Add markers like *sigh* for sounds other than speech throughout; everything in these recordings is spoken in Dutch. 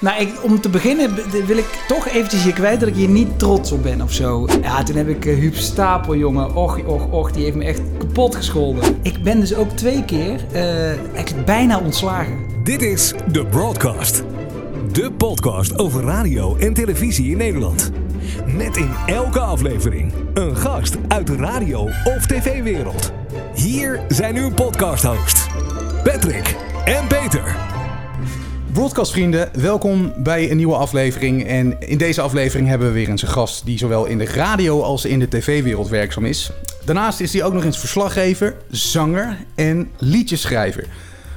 Nou, ik, om te beginnen wil ik toch eventjes je kwijt dat ik hier niet trots op ben of zo. Ja, toen heb ik uh, Huub Stapel, jongen. Och, och, och, die heeft me echt kapot gescholden. Ik ben dus ook twee keer eh, eigenlijk bijna ontslagen. Dit is The Broadcast. De podcast over radio en televisie in Nederland. Met in elke aflevering een gast uit de radio- of tv-wereld. Hier zijn uw podcast-hosts, Patrick en Peter. Broadcastvrienden, welkom bij een nieuwe aflevering. En in deze aflevering hebben we weer eens een gast die zowel in de radio als in de tv-wereld werkzaam is. Daarnaast is hij ook nog eens verslaggever, zanger en liedjeschrijver.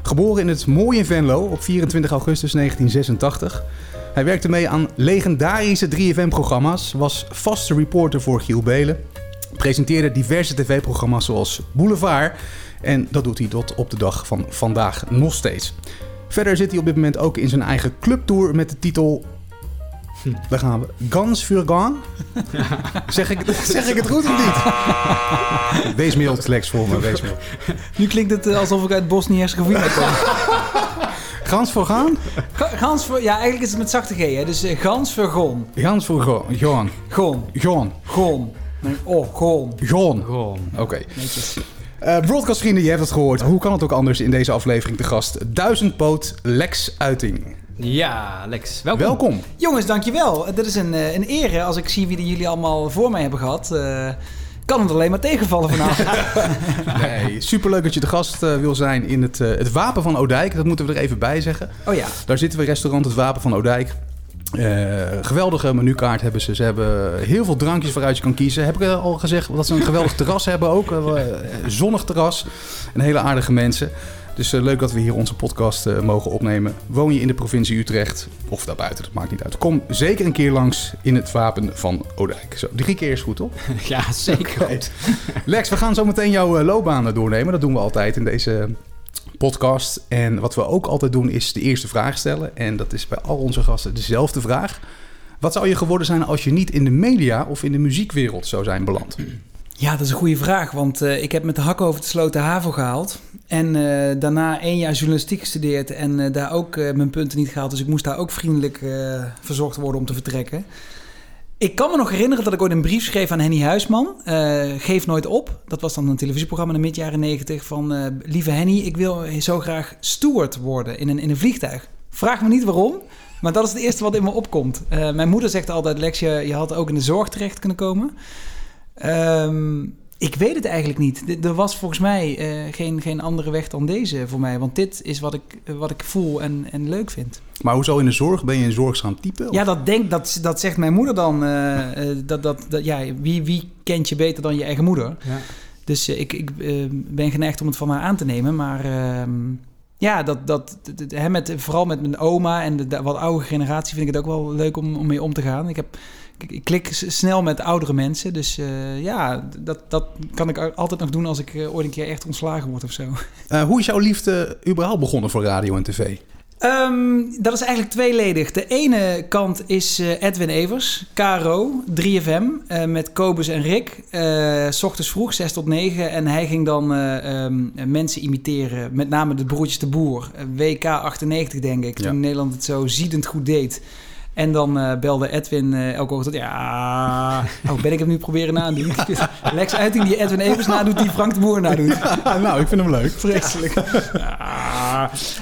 Geboren in het mooie Venlo op 24 augustus 1986. Hij werkte mee aan legendarische 3FM-programma's, was vaste reporter voor Giel Belen, presenteerde diverse tv-programma's zoals Boulevard en dat doet hij tot op de dag van vandaag nog steeds. Verder zit hij op dit moment ook in zijn eigen clubtour met de titel. Daar gaan we. Gans für Gang. *laughs* Zeg ik, *laughs* zeg ik het goed of niet? *laughs* Wees mild, Lex, voor me. Wees mild. Nu klinkt het eh, alsof ik uit Bosnië-Herzegovina kom. Gans voor gaan? Ga- Gans voor... Ja, eigenlijk is het met zachte G, hè. Dus eh, Gans voor Gon. Gans voor Gaan. Gaan. Gon. Gaan. Gon. Nee, Oh, Gon. Gaan. Gon. Oké. Netjes. Eh, broadcastvrienden, je hebt het gehoord. Hoe kan het ook anders in deze aflevering te gast? Duizendpoot Lex Uiting. Ja, Lex, welkom. Welkom. Jongens, dankjewel. Dit is een, eh, een eer. Als ik zie wie jullie allemaal voor mij hebben gehad... eh, kan het alleen maar tegenvallen vanavond. *laughs* *laughs* Nee, superleuk dat je de gast wil zijn in het, eh, het Wapen van Oudijk. Dat moeten we er even bij zeggen. Oh ja. Daar zitten we, restaurant Het Wapen van Oudijk. Eh, geweldige menukaart hebben ze. Ze hebben heel veel drankjes waaruit je kan kiezen. Heb ik eh, al gezegd dat ze een geweldig *laughs* terras hebben ook. Eh, zonnig terras. En hele aardige mensen. Dus leuk dat we hier onze podcast mogen opnemen. Woon je in de provincie Utrecht of daarbuiten, dat maakt niet uit. Kom zeker een keer langs in het Wapen van Oudijk. Zo, drie keer is goed, toch? *laughs* Ja, zeker. Lex, we gaan zo meteen jouw loopbaan doornemen. Dat doen we altijd in deze podcast. En wat we ook altijd doen is de eerste vraag stellen. En dat is bij al onze gasten dezelfde vraag. Wat zou je geworden zijn als je niet in de media of in de muziekwereld zou zijn beland? Ja, dat is een goede vraag. Want eh, ik heb met de hak over de sloten HAVO gehaald. En eh, daarna één jaar journalistiek gestudeerd. En eh, daar ook mijn punten niet gehaald. Dus ik moest daar ook vriendelijk verzocht worden om te vertrekken. Ik kan me nog herinneren dat ik ooit een brief schreef aan Henny Huisman. eh, Geef nooit op. Dat was dan een televisieprogramma in de mid-jaren negentig. Van, eh, lieve Henny, ik wil zo graag steward worden in een, in een vliegtuig. Vraag me niet waarom. Maar dat is het eerste wat in me opkomt. Eh, mijn moeder zegt altijd, Lex, je, had ook in de zorg terecht kunnen komen. Ehm, ik weet het eigenlijk niet. Er was volgens mij eh, geen, geen andere weg dan deze voor mij. Want dit is wat ik, eh, wat ik voel en, en leuk vind. Maar hoezo in de zorg? Ben je een zorgzaam type? Ja, dat, denk, dat, dat zegt mijn moeder dan. eh, dat, dat, dat, ja, wie, wie kent je beter dan je eigen moeder? Ja. Dus ik, ik ben geneigd om het van haar aan te nemen. Maar ehm, ja, dat, dat, hè, met, vooral met mijn oma en de, de wat oudere generatie vind ik het ook wel leuk om, om mee om te gaan. Ik, heb, ik, ik klik snel met oudere mensen. Dus eh, ja, dat, dat kan ik altijd nog doen als ik eh, ooit een keer echt ontslagen word of zo. Eh, hoe is jouw liefde überhaupt begonnen voor radio en tv? Ehm, dat is eigenlijk tweeledig. De ene kant is Edwin Evers, KRO, 3FM, eh, met Kobus en Rick. s ochtends vroeg, 6 tot 9. En hij ging dan eh, ehm, mensen imiteren, met name de broertjes de Boer. WK 98 denk ik, Ja. toen Nederland het zo ziedend goed deed. En dan eh, belde Edwin eh, elke ochtend. Ja, oh, ben ik hem nu proberen nadoen? *laughs* Lex Uiting die Edwin Evers nadoet, die Frank de Boer nadoet. *laughs* nou, ik vind hem leuk. Vreselijk.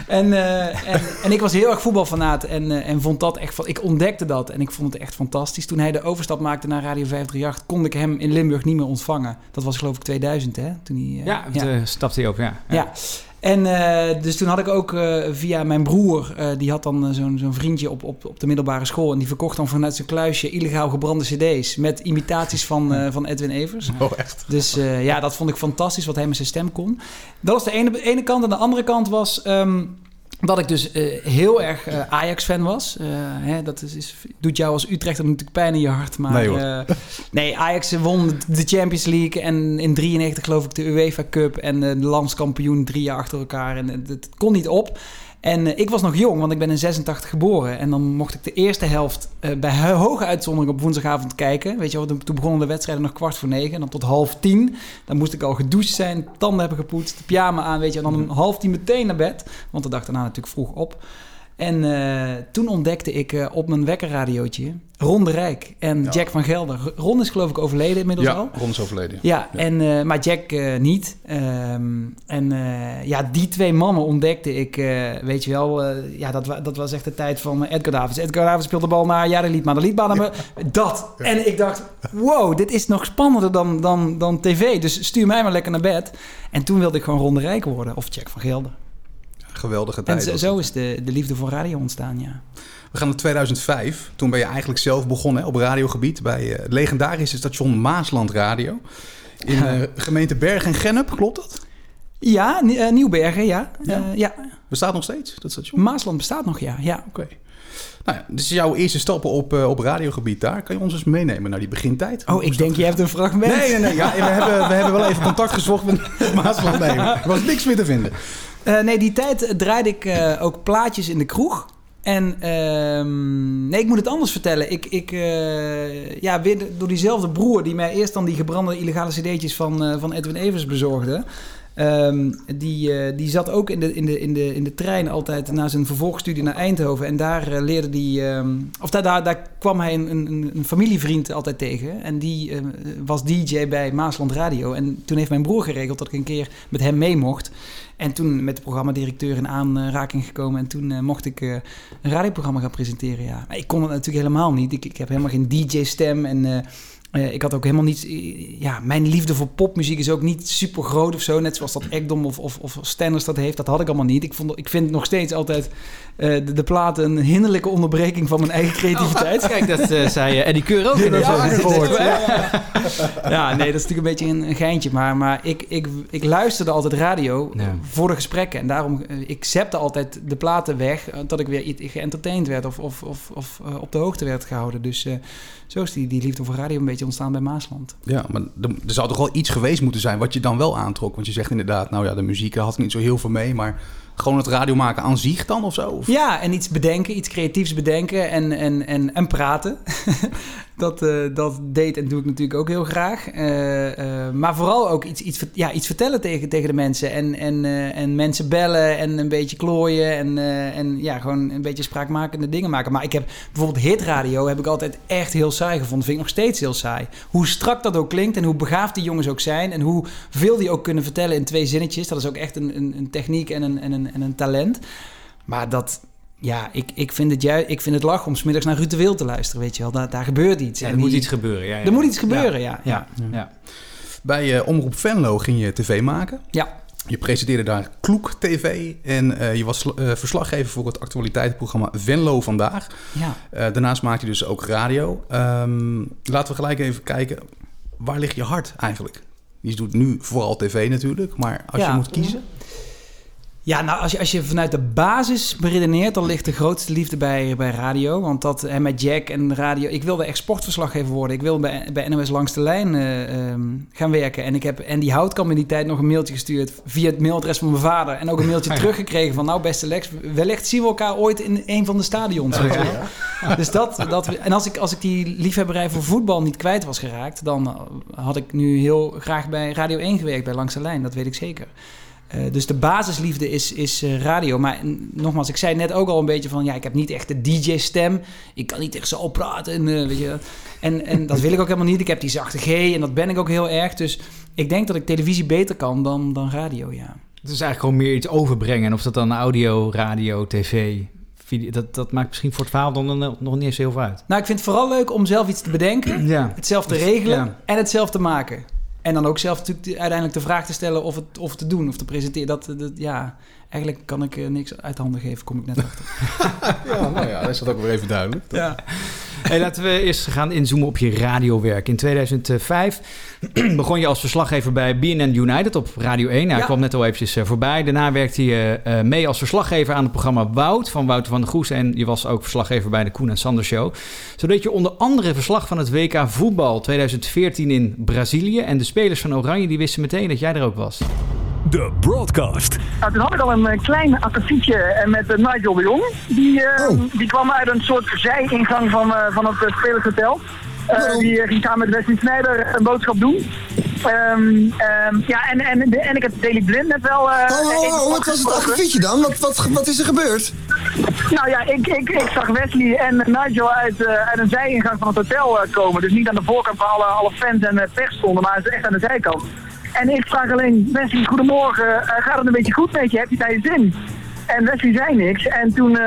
En, eh, en, en ik was heel erg voetbalfanaat en, eh, en vond dat echt van. Ik ontdekte dat en ik vond het echt fantastisch. Toen hij de overstap maakte naar Radio 538, kon ik hem in Limburg niet meer ontvangen. Dat was geloof ik 2000, hè? Toen hij, Ja, ja. stapte hij op, ja. ja. En eh, dus toen had ik ook eh, via mijn broer, eh, die had dan zo'n zo'n vriendje op, op, op de middelbare school. En die verkocht dan vanuit zijn kluisje illegaal gebrande cd's met imitaties van, van Edwin Evers. *laughs* Oh, echt? Dus ja, dat vond ik fantastisch wat hij met zijn stem kon. Dat was de ene, ene kant. En de andere kant was ehm, dat ik dus eh, heel erg eh, Ajax-fan was. Eh, hè, dat is, is, doet jou als Utrechter natuurlijk pijn in je hart. Maar Nee, nee, Ajax won de Champions League. En in 93 geloof ik de UEFA Cup. En de landskampioen drie jaar achter elkaar. En het kon niet op. En eh, ik was nog jong, want ik ben in 86 geboren. En dan mocht ik de eerste helft eh, bij ho- hoge uitzondering op woensdagavond kijken. Weet je wel, toen begonnen de wedstrijden nog kwart voor negen. En dan tot half tien. Dan moest ik al gedoucht zijn, tanden hebben gepoetst, de pyjama aan, weet je. En dan om half tien meteen naar bed. Want de dag daarna natuurlijk vroeg op. En eh, toen ontdekte ik eh, op mijn wekkerradiootje Ron de Rijk en Ja. Jack van Gelder. Ron is geloof ik overleden inmiddels Ja, al. Ron is overleden. Ja, En, eh, maar Jack niet. Ehm, en ja, die twee mannen ontdekte ik, weet je wel, ja, dat, wa- dat was echt de tijd van Edgar Davids. Edgar Davids speelde de bal naar, ja, de liedbaan, de liedbaan naar me. Dat. En ik dacht, wow, dit is nog spannender dan, dan, dan tv. Dus stuur mij maar lekker naar bed. En toen wilde ik gewoon Ron de Rijk worden, of Jack van Gelder. Geweldige En tijd. zo, was zo is de, de liefde voor radio ontstaan, ja. We gaan naar 2005. Toen ben je eigenlijk zelf begonnen op radiogebied bij eh, het legendarische station Maasland Radio. In eh, gemeente Bergen en Gennep, klopt dat? Ja, eh, Nieuwbergen, ja. Ja. Ja. Bestaat nog steeds, dat station? Maasland bestaat nog, ja. ja. Oké. Nou ja, is jouw eerste stappen op, op radiogebied daar. Kan je ons eens meenemen naar die begintijd? Oh, ik denk, je hebt een fragment. Nee, nee, nee. Ja, we, hebben, we hebben wel even contact gezocht met *laughs* Maasland. Nee, er was niks meer te vinden. Eh, nee, die tijd draaide ik eh, ook plaatjes in de kroeg. En ehm, nee, ik moet het anders vertellen. Ik, ik eh, ja, weer door diezelfde broer die mij eerst dan die gebrande illegale cd'tjes van, van Edwin Evers bezorgde. Ehm, die, eh, die zat ook in de, in, de, in, de, in de trein altijd na zijn vervolgstudie naar Eindhoven. En daar eh, leerde die. ehm, of daar, daar, kwam hij een, een, een familievriend altijd tegen. En die eh, was DJ bij Maasland Radio. En toen heeft mijn broer geregeld dat ik een keer met hem mee mocht. En toen met de programmadirecteur in aanraking gekomen. En toen eh, mocht ik een radioprogramma gaan presenteren. Ja. Ik kon het natuurlijk helemaal niet. Ik, ik heb helemaal geen DJ-stem. En eh, ik had ook helemaal niet... eh, ja, mijn liefde voor popmuziek is ook niet super groot of zo. Net zoals dat Ekdom of, of, of Stenders dat heeft. Dat had ik allemaal niet. Ik, vond, ik vind nog steeds altijd eh, de, de platen een hinderlijke onderbreking van mijn eigen creativiteit. *laughs* Kijk, dat zei Eddie Keur ook. in dat ik gehoord. *laughs* Ja, nee, dat is natuurlijk een beetje een, een geintje. Maar, maar ik, ik, ik luisterde altijd radio Ja. voor de gesprekken. En daarom, ik zette altijd de platen weg... dat ik weer iets geëntertained werd of, of, of, of op de hoogte werd gehouden. Dus zo is die, die liefde voor radio een beetje ontstaan bij Maasland. Ja, maar er, er zou toch wel iets geweest moeten zijn wat je dan wel aantrok. Want je zegt inderdaad, nou ja, de muziek had niet zo heel veel mee. Maar gewoon het radio maken aan zich dan of zo? Of? Ja, en iets bedenken, iets creatiefs bedenken en, en, en, en praten. *laughs* dat, eh, dat deed en doe ik natuurlijk ook heel graag. Eh, eh, maar vooral ook iets, iets, ja, iets vertellen tegen, tegen de mensen. En, en, en mensen bellen en een beetje klooien. En, en ja, gewoon een beetje spraakmakende dingen maken. Maar ik heb bijvoorbeeld hitradio heb ik altijd echt heel saai gevonden. Vind ik nog steeds heel saai. Hoe strak dat ook klinkt en hoe begaafd die jongens ook zijn. En hoe veel die ook kunnen vertellen in twee zinnetjes. Dat is ook echt een, een, een techniek en een, en, een, en een talent. Maar dat, ja, ik, ik, vind het ju- ik vind het lach om smiddags naar Ruud de Wild te luisteren, weet je wel. Daar, daar gebeurt iets. Ja, er moet iets gebeuren. Ja, ja. Er moet iets gebeuren, ja. ja. Ja. Bij eh, Omroep Venlo ging je tv maken. ja. Je presenteerde daar Kloek TV en eh, je was eh, verslaggever voor het actualiteitenprogramma Venlo Vandaag. ja. Daarnaast maakte je dus ook radio. Ehm, laten we gelijk even kijken, waar ligt je hart eigenlijk? Je doet nu vooral tv natuurlijk, maar als je moet kiezen... Ja, nou, als je, als je vanuit de basis beredeneert, dan ligt de grootste liefde bij, bij radio. Want dat, en met Jack en radio... Ik wilde echt sportverslaggever worden. Ik wilde bij, bij NOS Langs de Lijn eh, ehm, gaan werken. En ik heb Andy Houtkamp in die tijd nog een mailtje gestuurd... via het mailadres van mijn vader. En ook een mailtje *laughs* teruggekregen van... Nou, beste Lex, wellicht zien we elkaar ooit in een van de stadions. wel. *laughs* Dus dat, dat, en als ik, als ik die liefhebberij voor voetbal niet kwijt was geraakt... dan eh, had ik nu heel graag bij Radio 1 gewerkt, bij Langs de Lijn. Dat weet ik zeker. Eh, dus de basisliefde is, is eh, radio. Maar nogmaals, ik zei net ook al een beetje van... ja, ik heb niet echt de DJ-stem. Ik kan niet echt zo praten. En, eh, weet je, en, en dat wil ik ook helemaal niet. Ik heb die zachte G en dat ben ik ook heel erg. Dus ik denk dat ik televisie beter kan dan, dan radio, ja. Het is eigenlijk gewoon meer iets overbrengen. En of dat dan audio, radio, tv, video... Dat, dat maakt misschien voor het verhaal dan nog nog niet eens heel veel uit. Nou, ik vind het vooral leuk om zelf iets te bedenken... Ja. het zelf te regelen Ja. en het zelf te maken. En dan ook zelf natuurlijk de- uiteindelijk de vraag te stellen of het, of te doen of te presenteren. Dat, dat, ja, eigenlijk kan ik eh, niks uit handen geven, kom ik net achter. *laughs* Ja, nou ja, dat is dat ook weer even duidelijk. Ja. Hey, laten we eerst gaan inzoomen op je radiowerk. In 2005 *clears throat* begon je als verslaggever bij BNN United op Radio 1. Nou, Ja. ik kwam net al eventjes eh, voorbij. Daarna werkte je eh, mee als verslaggever aan het programma Wout van Wouter van der Goes. En je was ook verslaggever bij de Koen en Sander Show. Zo deed je onder andere verslag van het WK voetbal 2014 in Brazilië. En de spelers van Oranje die wisten meteen dat jij er ook was. De Broadcast. Nou, toen had ik al een eh, klein akkefietje met Nigel de Jong. Die, eh, Oh. die kwam uit een soort zijingang van, van het uh, spelershotel. Eh, die eh, ging samen met Wesley Snijder een boodschap doen. Ehm, ehm, ja, en, en, en ik heb Daily Blind net wel... eh, Oh, oh, oh, wat was het akkefietje dan? Wat, wat, wat is er gebeurd? Nou ja, ik, ik, ik zag Wesley en Nigel uit, eh, uit een zijingang van het hotel eh, komen. Dus niet aan de voorkant waar alle, alle fans en pers stonden, maar echt aan de zijkant. En ik vraag alleen, Wesley, goedemorgen, gaat het een beetje goed met je? Heb je het naar je zin? En Wesley zei niks. En toen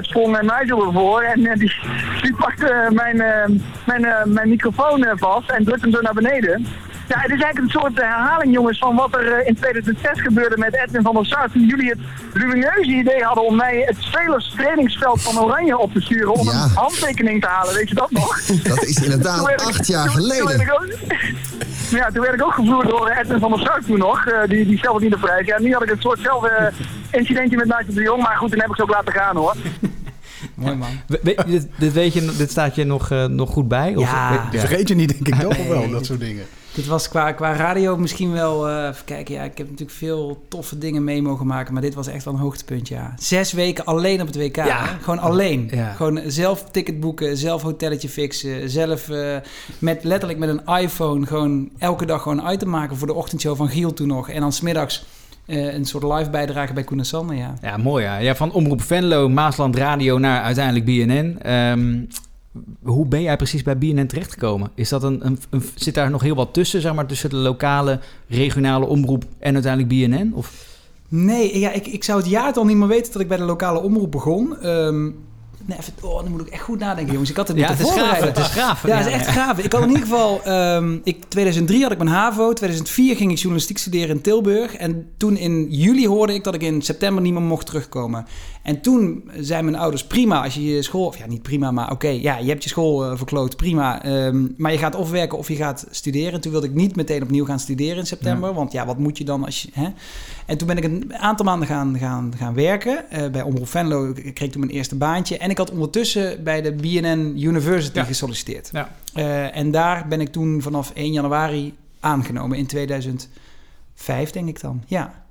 sprong Nigel ervoor en die, die pakte mijn, mijn, mijn microfoon vast en drukte hem zo naar beneden. Ja, het is eigenlijk een soort herhaling, jongens, van wat er in 2006 gebeurde met Edwin van der Sar. Toen jullie het lumineuze idee hadden om mij het spelers trainingsveld van Oranje op te sturen om Ja. een handtekening te halen. Weet je dat nog? Dat is inderdaad Toen ik- acht jaar toen- toen geleden. ook- *laughs* ja, toen werd ik ook gevloerd door Edwin van der Sar toen nog. eh, die, die stelde niet de prijs. Ja, nu had ik een soortzelfde incidentje met Nigel de Jong. Maar goed, toen heb ik ze ook laten gaan hoor. Mooi man. We- we- dit, dit, weet je, dit staat je nog, eh, nog goed bij? Of, Ja. Vergeet je niet, denk ik *laughs* toch Nee. wel, dat soort dingen. Dit was qua, qua radio misschien wel... eh even kijken, ja, ik heb natuurlijk veel toffe dingen mee mogen maken... maar dit was echt wel een hoogtepunt, ja. Zes weken alleen op het WK. Ja. Gewoon alleen. Ja. Gewoon zelf ticket boeken, zelf hotelletje fixen... zelf eh, met, letterlijk met een iPhone gewoon elke dag gewoon een item maken... voor de ochtendshow van Giel toen nog. En dan smiddags eh een soort live bijdrage bij Koen en Sander, ja. Ja, mooi ja. ja. Van Omroep Venlo, Maasland Radio naar uiteindelijk BNN. Ehm, hoe ben jij precies bij BNN terechtgekomen? Is dat een, een, een- zit daar nog heel wat tussen, zeg maar, tussen de lokale, regionale omroep en uiteindelijk BNN? Of? Nee, ja, ik, ik zou het jaartal niet meer weten dat ik bij de lokale omroep begon. Ehm, nee, even, oh, dan moet ik echt goed nadenken, jongens. Ik had het Ja, moeten het is graven, het is graven. Ja, het is echt gaaf. Ik had in ieder geval... ehm, ik, 2003 had ik mijn HAVO. 2004 ging ik journalistiek studeren in Tilburg. En toen in juli hoorde ik dat ik in september niet meer mocht terugkomen. En toen zijn mijn ouders prima als je je school... Of ja, niet prima, maar oké. ja, je hebt je school eh, verkloot, prima. Ehm, maar je gaat of werken of je gaat studeren. En toen wilde ik niet meteen opnieuw gaan studeren in september. Want ja, wat moet je dan als je... Hè? En toen ben ik een aantal maanden gaan, gaan, gaan werken. eh, bij Omroep Venlo Ik kreeg toen mijn eerste baantje. En ik had ondertussen bij de BNN University Ja. gesolliciteerd. Ja. Eh, en daar ben ik toen vanaf 1 januari aangenomen in 2005, denk ik dan. Ja.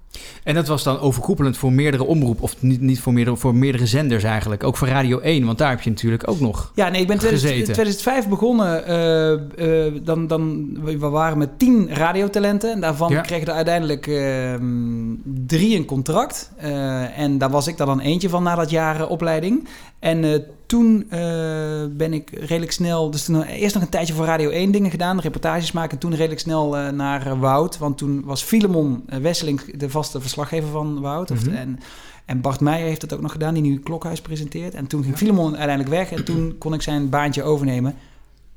En dat was dan overkoepelend voor meerdere omroep, of niet, niet voor, meerdere, voor meerdere zenders eigenlijk. Ook voor Radio 1, want daar heb je natuurlijk ook nog. Ja, nee, ik ben in 2000 Gezeten. 2005 begonnen. eh, eh, dan, dan, we waren met tien radiotalenten. En daarvan Ja. kregen er uiteindelijk ehm, drie een contract. Eh, en daar was ik er dan eentje van na dat jaar opleiding. En toen eh, ben ik redelijk snel... Dus toen eerst nog een tijdje voor Radio 1 dingen gedaan. Reportages maken. En toen redelijk snel eh, naar eh, Wout. Want toen was Filemon Wesseling de vaste verslaggever van Wout. Of- Mhm. en, en Bart Meijer heeft het ook nog gedaan, die nu Klokhuis presenteert. En toen ging Filemon uiteindelijk weg en toen kon ik zijn baantje overnemen.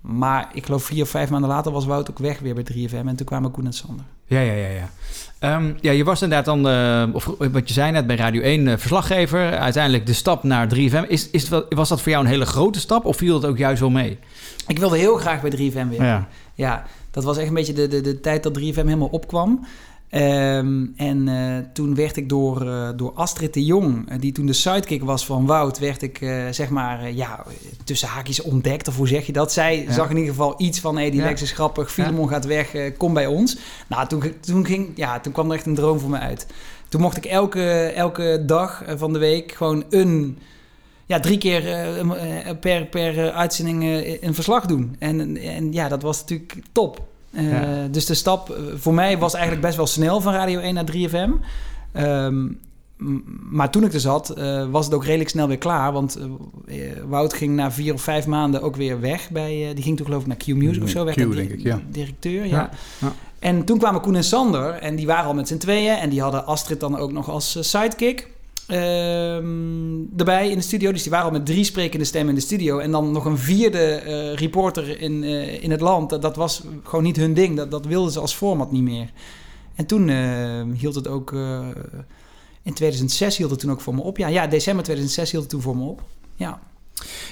Maar ik geloof vier of vijf maanden later was Wout ook weg weer bij 3FM. En toen kwamen Koen en Sander. Ja, ja, ja. ja. Ehm, ja, je was inderdaad dan, eh, of wat je zei net bij Radio 1, eh, verslaggever. Uiteindelijk de stap naar 3FM. Is, is het was dat voor jou een hele grote stap of viel dat ook juist wel mee? Ik wilde heel graag bij 3FM weer. Ja. Ja, dat was echt een beetje de, de, de tijd dat 3FM helemaal opkwam. Ehm, en eh, toen werd ik door, eh, door Astrid de Jong, eh, die toen de sidekick was van Wout, werd ik zeg maar, ja, tussen haakjes ontdekt. Of hoe zeg je dat? Zij Ja. zag in ieder geval iets van, hé, hey, die Ja. Lex is grappig, Filemon gaat weg, kom bij ons. Nou, toen, toen, ging, ja, toen kwam er echt een droom voor me uit. Toen mocht ik elke, elke dag van de week gewoon een ja, drie keer per, per uitzending een verslag doen. En, en ja, dat was natuurlijk top. Eh, Ja. Dus de stap eh, voor mij was eigenlijk best wel snel van Radio 1 naar 3FM. Ehm, maar toen ik er zat, eh, was het ook redelijk snel weer klaar. Want Wout ging na vier of vijf maanden ook weer weg. Bij, die ging toen geloof ik naar Q-Music of zo. werd Q, hij di- denk ik, ja. Directeur, ja. Ja, ja. En toen kwamen Koen en Sander. En die waren al met z'n tweeën. En die hadden Astrid dan ook nog als sidekick. Ehm, erbij in de studio. Dus die waren al met drie sprekende stemmen in de studio. En dan nog een vierde eh, reporter in, eh, in het land. Dat, dat was gewoon niet hun ding. Dat, dat wilden ze als format niet meer. En toen eh, hield het ook... eh, in 2006 hield het toen ook voor me op. Ja, ja, december 2006 hield het toen voor me op. Ja.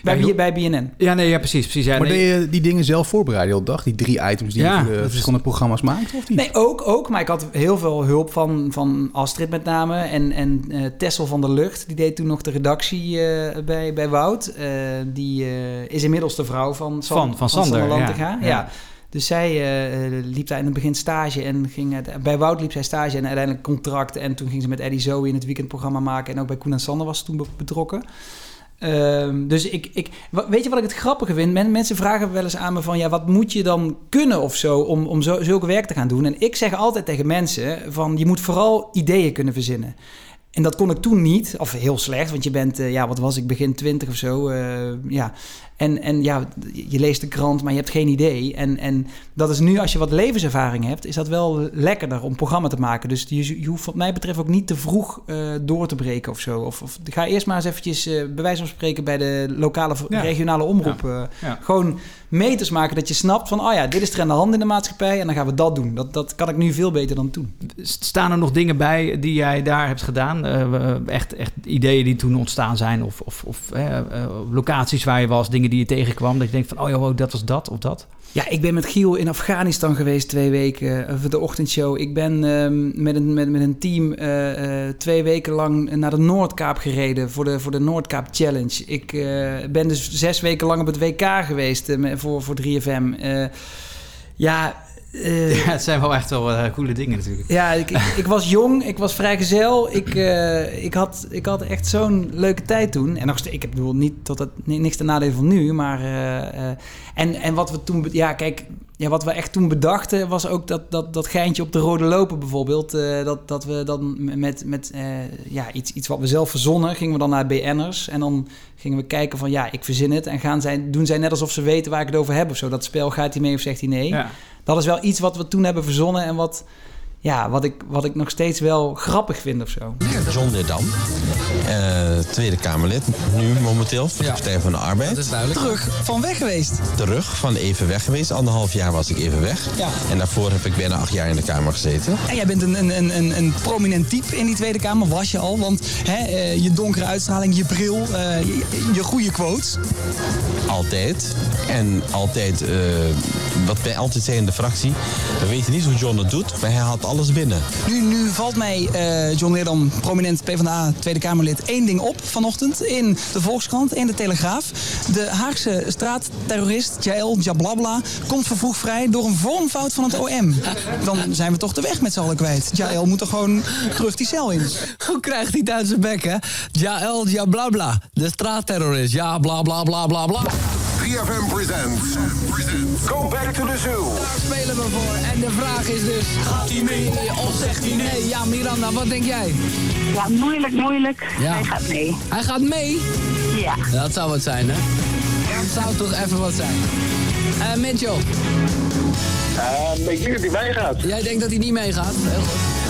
Bij. B- bij BNN. Ja, nee, ja, precies. precies ja, maar nee. deed je die dingen zelf voorbereiden op dag? Die drie items die Ja, je voor de dat is- verschillende programma's maakt, of niet? Nee, ook, ook. Maar ik had heel veel hulp van, van Astrid met name. En, en eh, Tessel van der Lucht. Die deed toen nog de redactie eh, bij, bij Wout. Eh, die eh, is inmiddels de vrouw van, San- Van- van Sander, Lantinga. ja. Ja. Dus zij liep daar in het begin stage en ging... uit- bij Wout liep zij stage en uiteindelijk contract. En toen ging ze met Eddie Zoe in het weekendprogramma maken. En ook bij Koen en Sander was ze toen be- betrokken. Ehm, dus ik, ik, weet je wat ik het grappige vind? Men- mensen vragen wel eens aan me van, ja, wat moet je dan kunnen of zo om, om zo, zulke werk te gaan doen? En ik zeg altijd tegen mensen van, je moet vooral ideeën kunnen verzinnen. En dat kon ik toen niet, of heel slecht, want je bent, eh, ja, wat was ik, begin twintig of zo. eh, ja. En, en ja, je leest de krant, maar je hebt geen idee. En, en dat is nu, als je wat levenservaring hebt, is dat wel lekkerder om programma te maken. Dus je, je hoeft wat mij betreft ook niet te vroeg eh, door te breken of zo. Of, of ga eerst maar eens eventjes, eh, bij wijze van spreken, bij de lokale, Ja. regionale omroep. eh, Ja. Gewoon meters maken dat je snapt van, oh ja, dit is er aan de hand in de maatschappij en dan gaan we dat doen. Dat, dat kan ik nu veel beter dan toen. Staan er nog dingen bij die jij daar hebt gedaan? Echt, echt ideeën die toen ontstaan zijn? Of, of, of locaties waar je was, dingen die je tegenkwam? Dat je denkt van, oh wow, dat was dat of dat? Ja, ik ben met Giel in Afghanistan geweest twee weken eh, voor de ochtendshow. Ik ben ehm, met, een, met, met een team eh, eh, twee weken lang naar de Noordkaap gereden voor de, voor de Noordkaap Challenge. Ik ben dus zes weken lang op het WK geweest voor, voor 3FM. Eh, ja, eh, *laughs* Ja, het zijn wel echt wel eh, coole dingen natuurlijk. ja, ik, ik, ik was jong, ik was vrijgezel. Ik, eh, ik, had, ik had echt zo'n leuke tijd toen. En nog steeds, ik heb bedoel niet tot het ni- niks ten nadele van nu, maar en, en wat we toen, ja, kijk, ja, wat we echt toen bedachten was ook dat, dat, dat geintje op de rode lopen bijvoorbeeld. dat, dat we dan met, met ja, iets, iets wat we zelf verzonnen, gingen we dan naar BN'ers. En dan gingen we kijken van ja, ik verzin het. En gaan zij, doen zij net alsof ze weten waar ik het over heb of zo. Dat spel gaat hij mee of zegt hij nee. Ja. Dat is wel iets wat we toen hebben verzonnen en wat, ja, wat, ik, wat ik nog steeds wel grappig vind of zo. John Leerdam, eh, Tweede Kamerlid, nu momenteel voor de Partij van de Arbeid. Terug van weg geweest. Terug van even weg geweest, anderhalf jaar was ik even weg. Ja. En daarvoor heb ik bijna acht jaar in de Kamer gezeten. En jij bent een, een, een, een, een prominent type in die Tweede Kamer, was je al. Want hè, eh, je donkere uitstraling, je bril, eh, je, je goede quotes. Altijd. En altijd, eh, wat wij altijd zeggen in de fractie, we weten niet hoe John het doet, maar hij haalt alles binnen. Nu, nu valt mij eh, John Leerdam, prominent PvdA Tweede Kamerlid, één ding op vanochtend in de Volkskrant, in de Telegraaf. De Haagse straatterrorist Jael Jablabla komt vervroegd vrij door een vormfout van het OM. Dan zijn we toch de weg met z'n allen kwijt. Jael moet er gewoon terug die cel in. Hoe krijgt die Duitse bek, hè? Ja, el, ja, bla bla. De straatterrorist. Ja, bla bla bla bla bla. 3FM presents. Go back to the zoo. Daar spelen we voor. En de vraag is dus: gaat hij mee of zegt hij nee? Ja, Miranda, wat denk jij? Ja, moeilijk, moeilijk. Ja. Hij gaat mee. Hij gaat mee? Ja. Dat zou wat zijn, hè? Dat zou toch even wat zijn. Eh Mitchell, ik denk dat hij meegaat. jij denkt dat hij niet meegaat? Heel goed.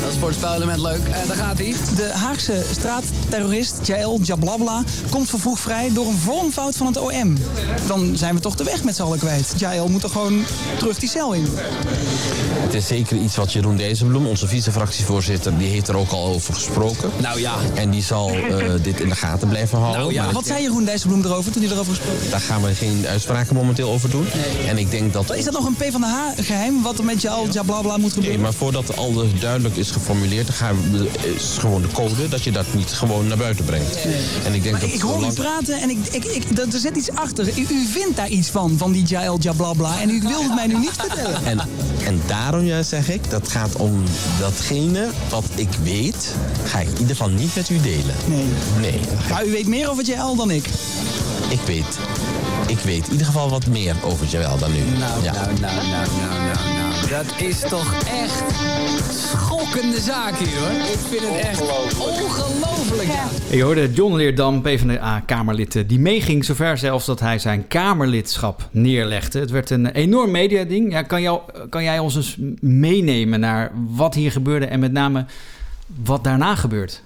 Dat is voor het spelelement leuk. Eh daar gaat hij. De Haagse straatterrorist Jael Jablabla komt vervroegd vrij door een vormfout van het OM. Dan zijn we toch de weg met z'n allen kwijt. Jael moet er gewoon terug die cel in. Het is zeker iets wat Jeroen Dijsselbloem, onze vice-fractievoorzitter, die heeft er ook al over gesproken. Nou ja. En die zal eh, dit in de gaten blijven houden. Nou ja, Maar Wat zei Jeroen Dijsselbloem erover toen hij erover gesproken? Daar gaan we geen uitspraken momenteel over doen. En ik denk dat... Is dat nog een PvdA-geheim wat er met Jael Jablabla moet Nee, gebeuren? maar voordat alles duidelijk is geformuleerd, dan gaan is gewoon de code dat je dat niet gewoon naar buiten brengt. En ik denk Maar dat ik hoor u praten en ik, ik, ik, er er zit iets achter. U, u vindt daar iets van, van die Jael Jablabla. En u wilt het mij nu niet vertellen. *laughs* En, en daarom ja, zeg ik, dat gaat om datgene wat ik weet, ga ik in ieder geval niet met u delen. Nee. Nee, Maar u weet meer over Jael dan ik. ik weet. Ik weet in ieder geval wat meer over Joël dan u. Nou, ja. nou, nou, nou, nou, nou, nou. Dat is toch echt schokkende zaak hier, hoor. Ik vind het echt ongelooflijk. Ja. Je hoorde John Leerdam, PvdA-kamerlid, eh, die meeging zover zelfs dat hij zijn kamerlidschap neerlegde. Het werd een enorm mediading. Ja, kan, jou, kan jij ons eens meenemen naar wat hier gebeurde en met name wat daarna gebeurt?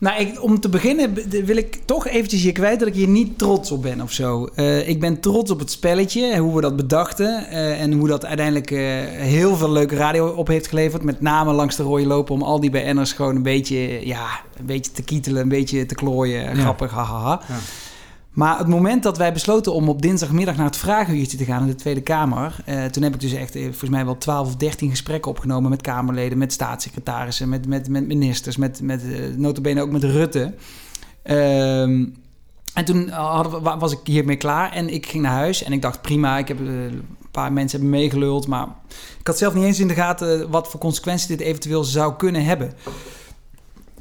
Nou, ik, om te beginnen wil ik toch eventjes hier kwijt dat ik hier niet trots op ben of zo. Eh, ik ben trots op het spelletje, hoe we dat bedachten eh, en hoe dat uiteindelijk eh, heel veel leuke radio op heeft geleverd. Met name langs de rode lopen om al die BN'ers gewoon een beetje, ja, een beetje te kietelen, een beetje te klooien. Grappig, hahaha. Ja. Maar het moment dat wij besloten om op dinsdagmiddag naar het vragenuurtje te gaan in de Tweede Kamer. eh, toen heb ik dus echt eh, volgens mij wel 12 of 13 gesprekken opgenomen met Kamerleden, met staatssecretarissen, met, met, met ministers, met, met eh, notabene ook met Rutte. Ehm, en toen wa- was ik hiermee klaar en ik ging naar huis en ik dacht prima, ik heb eh, een paar mensen hebben meegeluld, maar ik had zelf niet eens in de gaten wat voor consequenties dit eventueel zou kunnen hebben.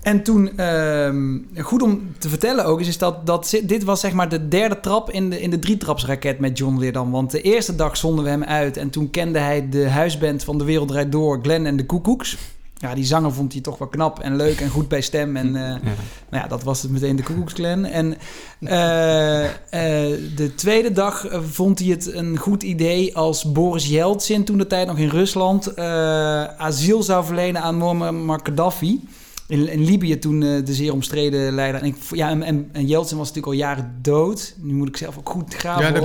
En toen, ehm, goed om te vertellen ook, is, is dat, dat dit was zeg maar de derde trap in de, in de drietrapsraket met John Leerdam. Want de eerste dag zonden we hem uit en toen kende hij de huisband van De Wereld Draait Door, Glenn en de Koekoeks. ja, die zanger vond hij toch wel knap en leuk en goed bij stem. En eh, nou ja, dat was het meteen de Koekoeksclan. En eh, eh, de tweede dag vond hij het een goed idee als Boris Yeltsin, toen de tijd nog in Rusland, asiel zou verlenen aan Muammar Gaddafi. In, in Libië toen eh, de zeer omstreden leider. En, ik, ja, en, en, en Yeltsin was natuurlijk al jaren dood. Nu moet ik zelf ook goed graven. Ja, dat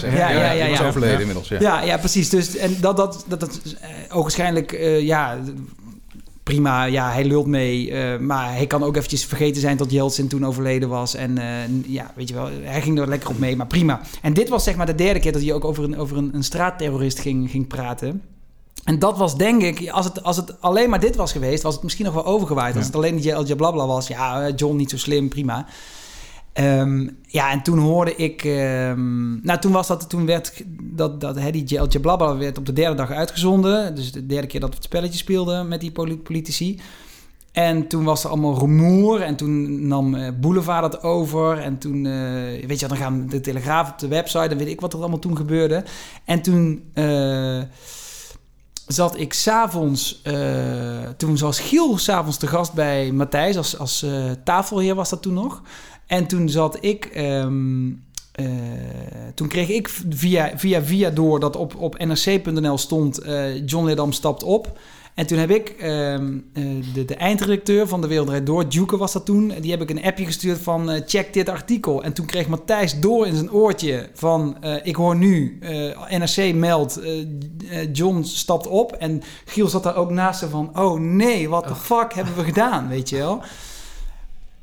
zegt. Ja, ja, ja, die was ja. overleden Ja. inmiddels. Ja. Ja, ja, precies. Dus, en dat, dat, dat, dat eh, ogenschijnlijk, eh, ja, prima, ja, hij lult mee. eh, maar hij kan ook eventjes vergeten zijn dat Yeltsin toen overleden was. En eh, ja, weet je wel, hij ging er lekker op mee, maar prima. En dit was zeg maar de derde keer dat hij ook over een, over een, een straatterrorist ging, ging praten. En dat was denk ik, als het, als het alleen maar dit was geweest, was het misschien nog wel overgewaaid. Als het alleen die El Jablabla was, ja, John niet zo slim, prima. Ehm, ja, en toen hoorde ik... ehm, nou, toen was dat... Toen werd dat, dat hè, die El Jablabla werd op de derde dag uitgezonden. Dus de derde keer dat we het spelletje speelden met die poli- politici. En toen was er allemaal rumoer. En toen nam eh, Boulevard dat over. En toen, eh, weet je, dan gaan de Telegraaf op de website. Dan weet ik wat er allemaal toen gebeurde. En toen... eh, zat ik s'avonds, eh toen was Giel s'avonds te gast bij Matthijs als, als eh, tafelheer was dat toen nog. En toen zat ik, ehm, eh, toen kreeg ik via, via, via door dat op, op nrc.nl stond John Leerdam stapt op. En toen heb ik ehm, eh, de, de eindredacteur van De Wereld Draait Door, Duke was dat toen, die heb ik een appje gestuurd van eh, check dit artikel. En toen kreeg Matthijs door in zijn oortje van eh, ik hoor nu, NRC meldt, John stapt op. En Giel zat daar ook naast hem van, oh nee, wat de fuck hebben we gedaan, *laughs* weet je wel.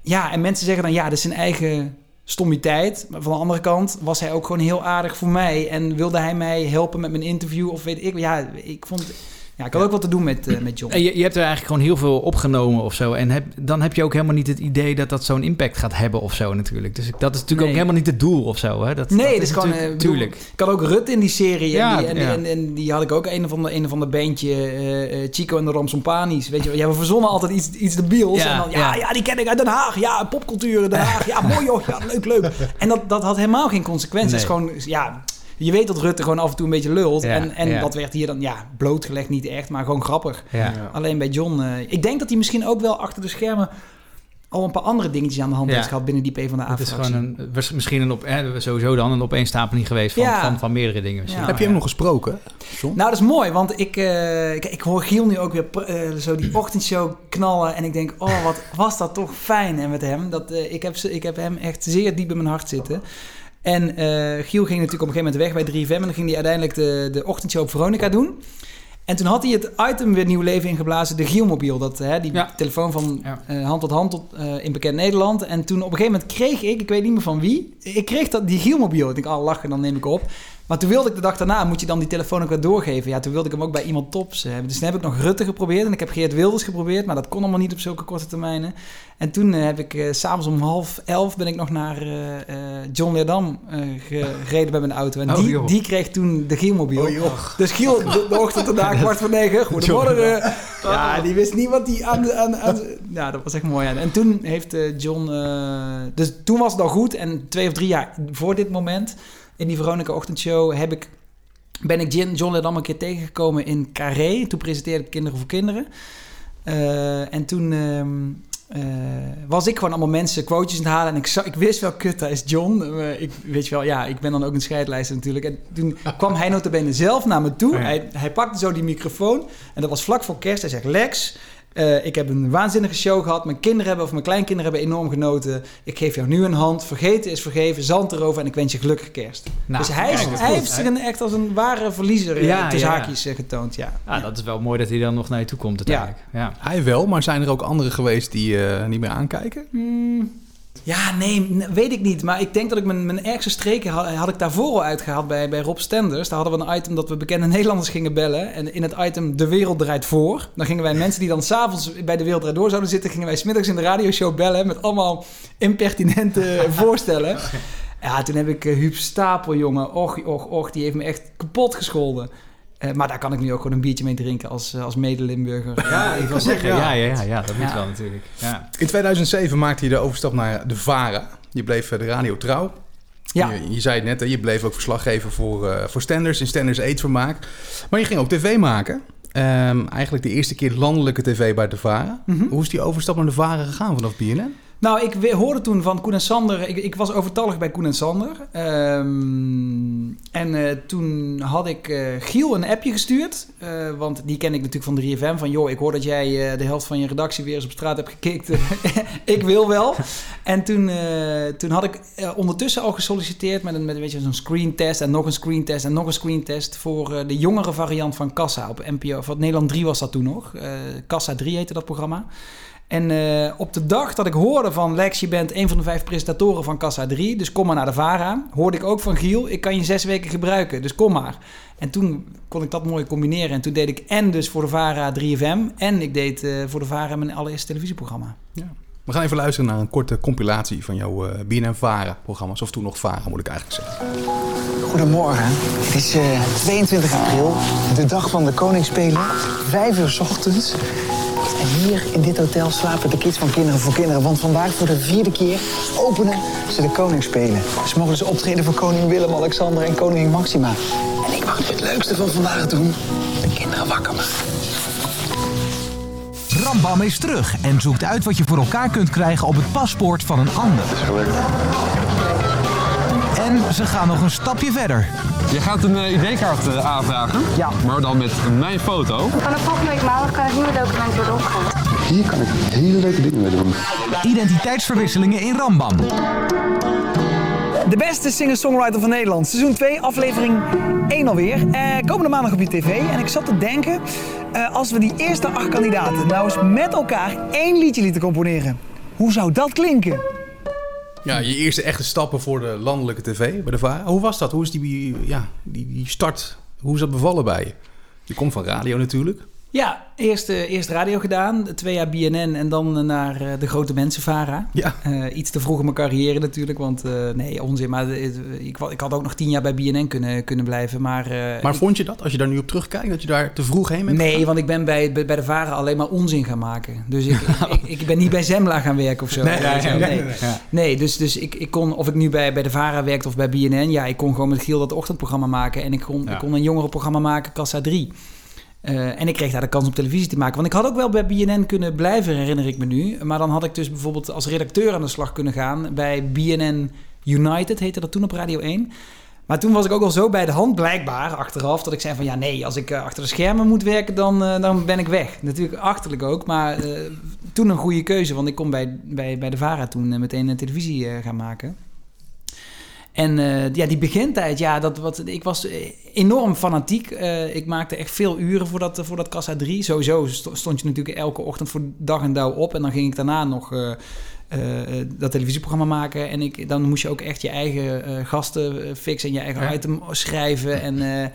Ja, en mensen zeggen dan, ja, dat is zijn eigen stommiteit. Maar van de andere kant was hij ook gewoon heel aardig voor mij. En wilde hij mij helpen met mijn interview of weet ik. Ja, ik vond... Ja, ik had ook wat te doen met, eh, met John. En je, je hebt er eigenlijk gewoon heel veel opgenomen of zo. En heb, dan heb je ook helemaal niet het idee dat dat zo'n impact gaat hebben of zo natuurlijk. Dus dat is natuurlijk Nee. ook helemaal niet het doel of zo. Hè? Dat, Nee, dat dat is gewoon... natuurlijk- eh, bedoel. Ik had ook Rut in die serie. Ja, en, die, en, ja. en, en die had ik ook een of ander, een of ander bandje. eh, Chico en de Ramsompanis. Weet je wel. Ja, we verzonnen altijd iets, iets debiels. Ja, en dan, ja, ja. die ken ik uit Den Haag. Ja, popcultuur in Den Haag. Ja, mooi joh. Ja, leuk, leuk. *laughs* En dat, dat had helemaal geen consequenties. Het is gewoon, ja... Je weet dat Rutte gewoon af en toe een beetje lult. Ja, en en ja. dat werd hier dan, ja, blootgelegd niet echt, maar gewoon grappig. Ja. Alleen bij John... eh, ik denk dat hij misschien ook wel achter de schermen... al een paar andere dingetjes aan de hand Ja. heeft gehad binnen die PvdA Het is gewoon een, was misschien een op, hè, sowieso dan een opeenstapeling geweest van, Ja. van, van meerdere dingen. Heb je hem nog gesproken, John? Nou, dat is mooi, want ik, eh, ik, ik hoor Giel nu ook weer eh, zo die *clears throat* ochtendshow knallen. En ik denk, oh, wat was dat toch fijn en met hem. Dat, eh, ik, heb, ze- ik heb hem echt zeer diep in mijn hart zitten. En eh, Giel ging natuurlijk op een gegeven moment weg bij 3FM. En dan ging hij uiteindelijk de, de ochtendshow op Veronica doen. En toen had hij het item weer nieuw leven ingeblazen, de Gielmobiel. Dat, hè, die Ja. telefoon van Ja. eh, hand tot hand tot, eh, in bekend Nederland. En toen op een gegeven moment kreeg ik, ik weet niet meer van wie, ik kreeg dat, die Gielmobiel. Ik denk, oh lachen, dan neem ik op. Maar toen wilde ik de dag daarna, moet je dan die telefoon ook weer doorgeven. Ja, toen wilde ik hem ook bij iemand tops hebben. Dus toen heb ik nog Rutte geprobeerd en ik heb Geert Wilders geprobeerd. Maar dat kon allemaal niet op zulke korte termijnen. En toen eh, heb ik eh, s s'avonds om half elf ben ik nog naar eh, eh, John Leerdam eh, gereden met mijn auto. En Oh, die, joh. die kreeg toen de Gielmobiel. Oh. Dus Giel, de, de ochtend daarna, *laughs* kwart voor negen. Goedemorgen. Ja, die wist niet wat die aan... aan, aan ja, dat was echt mooi. En toen heeft eh, John... eh, dus toen was het al goed. En twee of drie jaar voor dit moment... in die Veronica Ochtendshow heb ik... ben ik John Leerdam een keer tegengekomen in Carré. Toen presenteerde ik Kinderen voor Kinderen. Eh, en toen... ehm, eh, was ik gewoon allemaal mensen quotejes aan het halen. En ik, ik wist wel, kut, dat is John. Eh, ik, weet je wel, ja, ik ben dan ook een scheidlijster natuurlijk. En toen *laughs* kwam hij notabene zelf naar me toe. Oh ja. hij, hij pakte zo die microfoon. En dat was vlak voor kerst. Hij zegt, Lex, eh, ik heb een waanzinnige show gehad. Mijn kinderen hebben, of mijn kleinkinderen hebben enorm genoten. Ik geef jou nu een hand. Vergeten is vergeven. Zand erover. En ik wens je gelukkige kerst. Nou, dus hij, kijk, is hij heeft zich een, echt als een ware verliezer eh, Ja, tussen ja. haakjes eh, getoond. Ja. Ah, dat is wel mooi dat hij dan nog naar je toe komt uiteindelijk. Ja. Hij wel, maar zijn er ook anderen geweest die eh, niet meer aankijken? Hmm. Ja, nee, weet ik niet. Maar ik denk dat ik mijn, mijn ergste streken had, had ik daarvoor al uitgehaald bij, bij Rob Stenders. Daar hadden we een item dat we bekende *laughs* Nederlanders gingen bellen. En in het item De Wereld Draait Voor. Dan gingen wij mensen die dan s'avonds bij De Wereld Draait Door zouden zitten... gingen wij smiddags in de radioshow bellen met allemaal impertinente *laughs* voorstellen. Ja, toen heb ik uh, Huub Stapel, jongen. Och, och, och, die heeft me echt kapot gescholden. Eh, maar daar kan ik nu ook gewoon een biertje mee drinken als, eh, als mede-Limburger. Ja, ik wil zeggen, ja, ja, ja, ja, dat moet Ja. wel natuurlijk. Ja. In 2007 maakte je de overstap naar de VARA. Je bleef eh, de radio trouw. Ja. Je, je zei het net, hè, je bleef ook verslaggever voor, eh voor Stenders in Stenders Eetvermaak. Maar je ging ook tv maken. Ehm, eigenlijk de eerste keer landelijke tv bij de Varen. Mhm. Hoe is die overstap naar de Varen gegaan vanaf BNN? Nou, ik hoorde toen van Koen en Sander. Ik, ik was overtallig bij Koen en Sander. Ehm, en eh, toen had ik eh, Giel een appje gestuurd. eh, want die ken ik natuurlijk van 3FM. Van joh, ik hoor dat jij de helft van je redactie weer eens op straat hebt gekikt. *laughs* ik wil wel. En toen, toen had ik ondertussen al gesolliciteerd met, een, met weet je, zo'n screentest. En nog een screentest en nog een screentest. Voor de jongere variant van Kassa op NPO. Of Nederland 3 was dat toen nog. Kassa 3 heette dat programma. En eh, op de dag dat ik hoorde van Lex, je bent een van de vijf presentatoren van Kassa 3, dus kom maar naar de VARA, hoorde ik ook van Giel, ik kan je zes weken gebruiken, dus kom maar. En toen kon ik dat mooi combineren. En toen deed ik en dus voor de VARA 3FM en ik deed eh, voor de VARA mijn allereerste televisieprogramma. We gaan even luisteren naar een korte compilatie van jouw eh, BNN Varen programma's. Of toen nog Varen, moet ik eigenlijk zeggen. Goedemorgen. Het is eh, 22 april, de dag van de Koningsspelen. Vijf uur 's ochtends. En hier in dit hotel slapen de kids van Kinderen voor Kinderen. Want vandaag voor de vierde keer openen ze de Koningsspelen. Ze mogen dus optreden voor koning Willem-Alexander en koningin Maxima. En ik mag nu het leukste van vandaag doen. De kinderen wakker maken. Rambam is terug en zoekt uit wat je voor elkaar kunt krijgen op het paspoort van een ander. En ze gaan nog een stapje verder. Je gaat een eh, ID-kaart eh, aanvragen, ja. maar dan met mijn foto. Vanaf volgende week maandag kan het nieuwe document worden opgehaald. Hier kan ik hele leuke dingen mee doen. Identiteitsverwisselingen in Rambam. De beste singer-songwriter van Nederland. Seizoen 2, aflevering 1 alweer. Eh, komende maandag op je tv. En ik zat te denken, eh, als we die eerste acht kandidaten nou eens met elkaar één liedje lieten componeren. Hoe zou dat klinken? Ja, je eerste echte stappen voor de landelijke tv bij de. Hoe was dat? Hoe is die, ja, die, die start? Hoe is dat bevallen bij je? Je komt van radio natuurlijk. Ja, eerst, eh, eerst radio gedaan, twee jaar BNN en dan naar eh, de grote mensen VARA. Ja. Eh, iets te vroeg in mijn carrière natuurlijk, want eh, nee, onzin. Maar eh, ik, ik had ook nog tien jaar bij BNN kunnen, kunnen blijven. Maar, eh, Maar ik- vond je dat, als je daar nu op terugkijkt, dat je daar te vroeg heen bent Nee, gegaan? want ik ben bij, bij bij de VARA alleen maar onzin gaan maken. Dus *laughs* ik, ik, ik ben niet bij Zembla gaan werken of zo. Nee, nee, nee. Ja. Dus, dus ik, ik kon, of ik nu bij, bij de VARA werkte of bij BNN... ja, ik kon gewoon met Giel dat ochtendprogramma maken... en ik kon, ik kon een jongerenprogramma maken, Kassa 3. Eh, en ik kreeg daar de kans om televisie te maken. Want ik had ook wel bij BNN kunnen blijven, herinner ik me nu. Maar dan had ik dus bijvoorbeeld als redacteur aan de slag kunnen gaan... bij BNN United, heette dat toen op Radio 1... Maar toen was ik ook al zo bij de hand, blijkbaar, achteraf, dat ik zei van ja, nee, als ik eh, achter de schermen moet werken, dan, eh, dan ben ik weg. Natuurlijk achterlijk ook, maar toen een goede keuze, want ik kon bij, bij, bij de VARA toen meteen een televisie gaan maken. En eh, ja, die begintijd, ja, dat, wat, ik was eh, enorm fanatiek. Eh, ik maakte echt veel uren voor dat, voor dat Kassa 3. Sowieso sto- stond je natuurlijk elke ochtend voor dag en dauw op. En dan ging ik daarna nog dat televisieprogramma maken. En ik, dan moest je ook echt je eigen gasten fixen en je eigen Ja. item schrijven. En,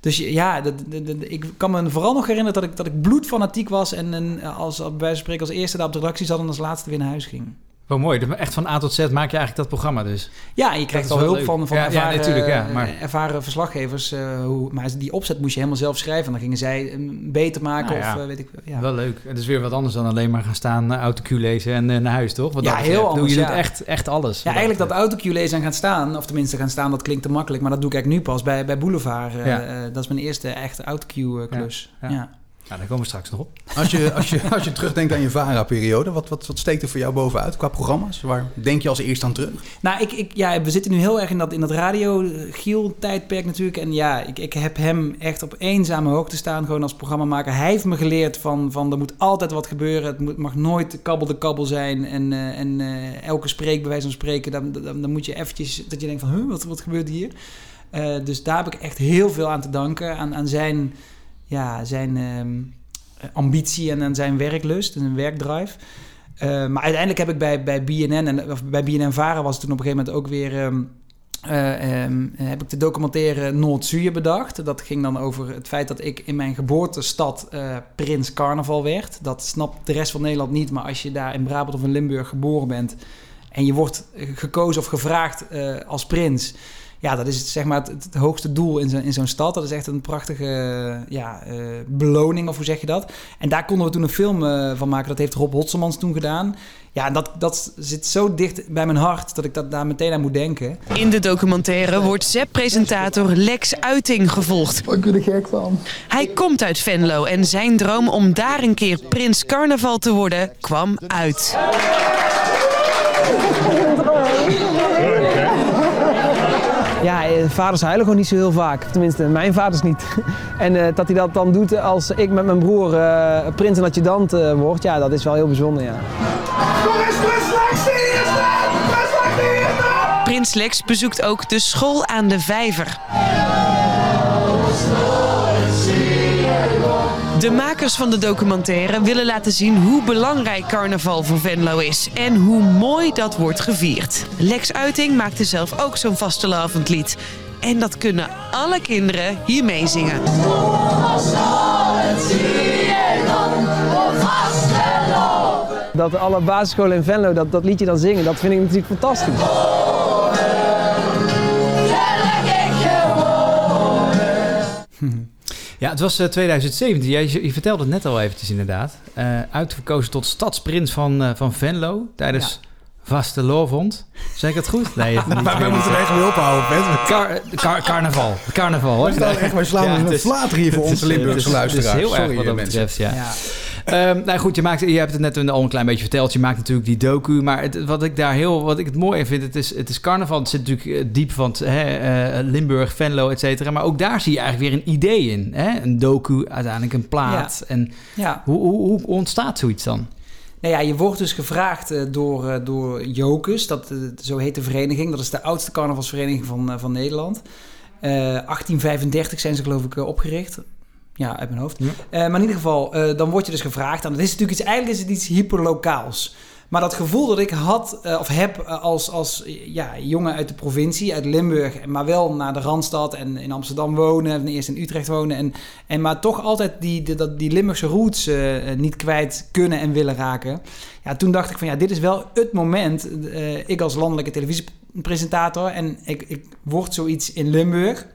dus ja, dat, dat- dat- ik kan me vooral nog herinneren dat ik, dat ik bloedfanatiek was. En, en als, bij wijze van spreken als eerste daar op de redactie zat en als laatste weer naar huis ging. Wel mooi. Dat- Echt van A tot Z maak je eigenlijk dat programma dus. Ja, je krijgt al hulp leuk. van, van Ja, ja, ervaren, natuurlijk, ja, eh, maar- ervaren verslaggevers. eh, hoe, maar die opzet moest je helemaal zelf schrijven. En dan gingen zij hem beter maken Nou of eh, weet ik ja. Wel leuk. Het is weer wat anders dan alleen maar gaan staan, autocue lezen en eh, naar huis, toch? Wat Ja, betreft. heel Doe anders, Je doet echt, echt alles. Ja, eigenlijk dat autocue lezen en gaan staan, of tenminste gaan staan, dat klinkt te makkelijk. Maar dat doe ik eigenlijk nu pas bij, bij Boulevard. eh, eh, dat is mijn eerste echte autocue eh, klus. Ja, Ja, daar komen we straks nog op. Als je, als je, als je terugdenkt aan je VARA-periode, wat, wat, wat steekt er voor jou bovenuit qua programma's? Waar denk je als eerst aan terug? Nou, ik, ik, ja, we zitten nu heel erg in dat, in dat radio-Giel-tijdperk natuurlijk. En ja, ik, ik heb hem echt op eenzame hoogte staan, gewoon als programmamaker. Hij heeft me geleerd van, van er moet altijd wat gebeuren. Het moet, mag nooit kabbel de kabbel zijn. En, eh, en eh, elke spreek, bij wijze van spreken, dan, dan, dan moet je eventjes, dat je denkt van, huh, wat, wat gebeurt hier? Eh, dus daar heb ik echt heel veel aan te danken. Aan, aan zijn, ja, zijn ehm, ambitie en zijn werklust en zijn werkdrive. Eh, maar uiteindelijk heb ik bij, bij BNN en bij BNN Vara was het toen op een gegeven moment ook weer. ehm, eh, ehm, heb ik de documentaire Noord-Zuur bedacht. Dat ging dan over het feit dat ik in mijn geboortestad eh, Prins Carnaval werd. Dat snapt de rest van Nederland niet, maar als je daar in Brabant of in Limburg geboren bent en je wordt eh, gekozen of gevraagd eh, als prins. Ja, dat is zeg maar het, het hoogste doel in, zo, in zo'n stad. Dat is echt een prachtige ja, eh, beloning, of hoe zeg je dat? En daar konden we toen een film eh, van maken. Dat heeft Rob Hotsemans toen gedaan. Ja, en dat, dat zit zo dicht bij mijn hart dat ik dat daar meteen aan moet denken. In de documentaire wordt ZEP-presentator Lex Uiting gevolgd. Ik ben er gek van. Hij komt uit Venlo en zijn droom om daar een keer prins carnaval te worden kwam uit. Ja, vaders huilen gewoon niet zo heel vaak. Tenminste, mijn vaders niet. *laughs* En eh, dat hij dat dan doet als ik met mijn broer eh, prins en adjudant eh word, ja, dat is wel heel bijzonder, ja. Prins Lex bezoekt ook de school aan de Vijver. De makers van de documentaire willen laten zien hoe belangrijk carnaval voor Venlo is en hoe mooi dat wordt gevierd. Lex Uiting maakte zelf ook zo'n vastelavondlied. En dat kunnen alle kinderen hier meezingen. Dat alle basisscholen in Venlo dat, dat liedje dan zingen, dat vind ik natuurlijk fantastisch. Ja, het was eh, 2017. Jij, je, je vertelde het net al eventjes inderdaad. Eh, uitverkozen tot stadsprins van, eh, van Venlo tijdens Vastelovond. Zeg ik het goed? Nee, het- niet *laughs* Maar niet moeten er echt mee ophouden, Pet. Car- car- carnaval. Carnaval, hoor. We staan echt, wij slaan Ja, een het flater hier voor onze Limburgse is- Het luisteraars. is heel Sorry, erg wat dat mensen. betreft, ja. Ehm, nou goed, je, maakt, je hebt het net al een klein beetje verteld. Je maakt natuurlijk die docu. Maar het, wat ik daar heel, wat ik het mooi in vind, het is, het is carnaval. Het zit natuurlijk eh, diep van hè, eh, Limburg, Venlo, et cetera. Maar ook daar zie je eigenlijk weer een idee in. Hè? Een docu, uiteindelijk een plaat. En Ja. Hoe, hoe, hoe ontstaat zoiets dan? Nou ja, je wordt dus gevraagd eh, door, door Jokus, dat, zo heet de vereniging. Dat is de oudste carnavalsvereniging van, van Nederland. Eh 1835 zijn ze geloof ik opgericht. Ja, uit mijn hoofd. Eh, maar in ieder geval, eh, dan word je dus gevraagd. En dat is natuurlijk iets, eigenlijk is het iets hyperlokaals. Maar dat gevoel dat ik had, eh, of heb als, als ja, jongen uit de provincie, uit Limburg, maar wel naar de Randstad en in Amsterdam wonen, en eerst in Utrecht wonen, en, en maar toch altijd die, die, die Limburgse roots niet kwijt kunnen en willen raken. Ja, toen dacht ik van ja, dit is wel het moment. ik als landelijke televisiepresentator en ik, ik word zoiets in Limburg.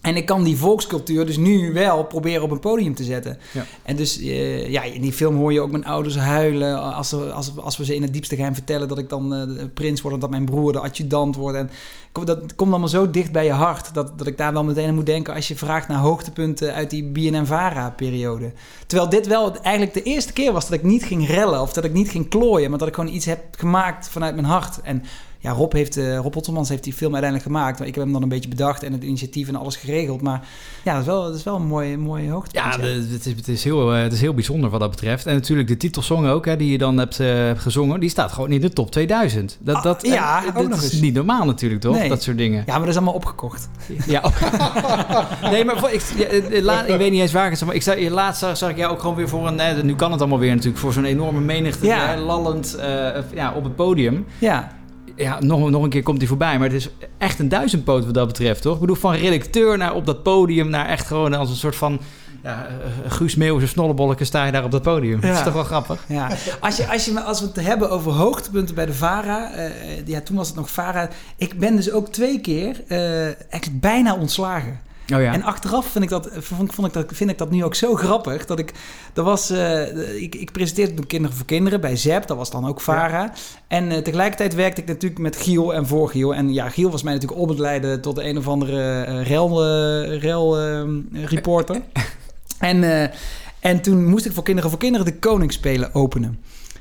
En ik kan die volkscultuur dus nu wel proberen op een podium te zetten. Ja. En dus eh, ja, in die film hoor je ook mijn ouders huilen. Als, ze, als, als we ze in het diepste geheim vertellen dat ik dan de prins word... en dat mijn broer de adjudant wordt. En dat komt allemaal zo dicht bij je hart... Dat, dat ik daar dan meteen aan moet denken... als je vraagt naar hoogtepunten uit die BNN-VARA-periode. Terwijl dit wel eigenlijk de eerste keer was dat ik niet ging rellen... of dat ik niet ging klooien... maar dat ik gewoon iets heb gemaakt vanuit mijn hart. En ja, Rob, heeft, eh Rob Ottermans heeft die film uiteindelijk gemaakt. Maar ik heb hem dan een beetje bedacht en het initiatief en alles geregeld. Maar ja, dat is wel, dat is wel een mooie, mooie hoogtepunt. Ja, het, is, het, is heel, eh, het is heel bijzonder wat dat betreft. En natuurlijk de titelsong ook, hè, die je dan hebt eh, gezongen, die staat gewoon in de top 2000. Dat, dat, Ah, ja, dat is niet normaal natuurlijk, toch? Nee. Dat soort dingen. Ja, maar dat is allemaal opgekocht. Ja, *laughs* nee, maar ik, ja, ik weet niet eens waar ik het maar ik zag, laatst zag, zag ik jou ook gewoon weer voor een, nu kan het allemaal weer natuurlijk, voor zo'n enorme menigte, Ja. lallend ja, op het podium. Ja. Ja, nog, nog een keer komt hij voorbij, maar het is echt een duizendpoot wat dat betreft, toch? Ik bedoel, van redacteur naar op dat podium, naar echt gewoon als een soort van ja, eh, Guus Meeuwse snollebolleke sta je daar op dat podium. Dat is Ja. toch wel grappig? Ja, als, je, als, je, als we het hebben over hoogtepunten bij de VARA, eh, ja, toen was het nog VARA. Ik ben dus ook twee keer eh, eigenlijk bijna ontslagen. Oh ja. En achteraf vind ik, dat, vond, vond ik dat, vind ik dat nu ook zo grappig. Dat ik, dat was, eh, ik, ik presenteerde toen Kinderen voor Kinderen bij ZEP. Dat was dan ook VARA. En eh, tegelijkertijd werkte ik natuurlijk met Giel en voor Giel. En ja, Giel was mij natuurlijk op het leiden tot de een of andere eh, rel, rel reporter. *laughs* en, en toen moest ik voor Kinderen voor Kinderen de Koningsspelen openen.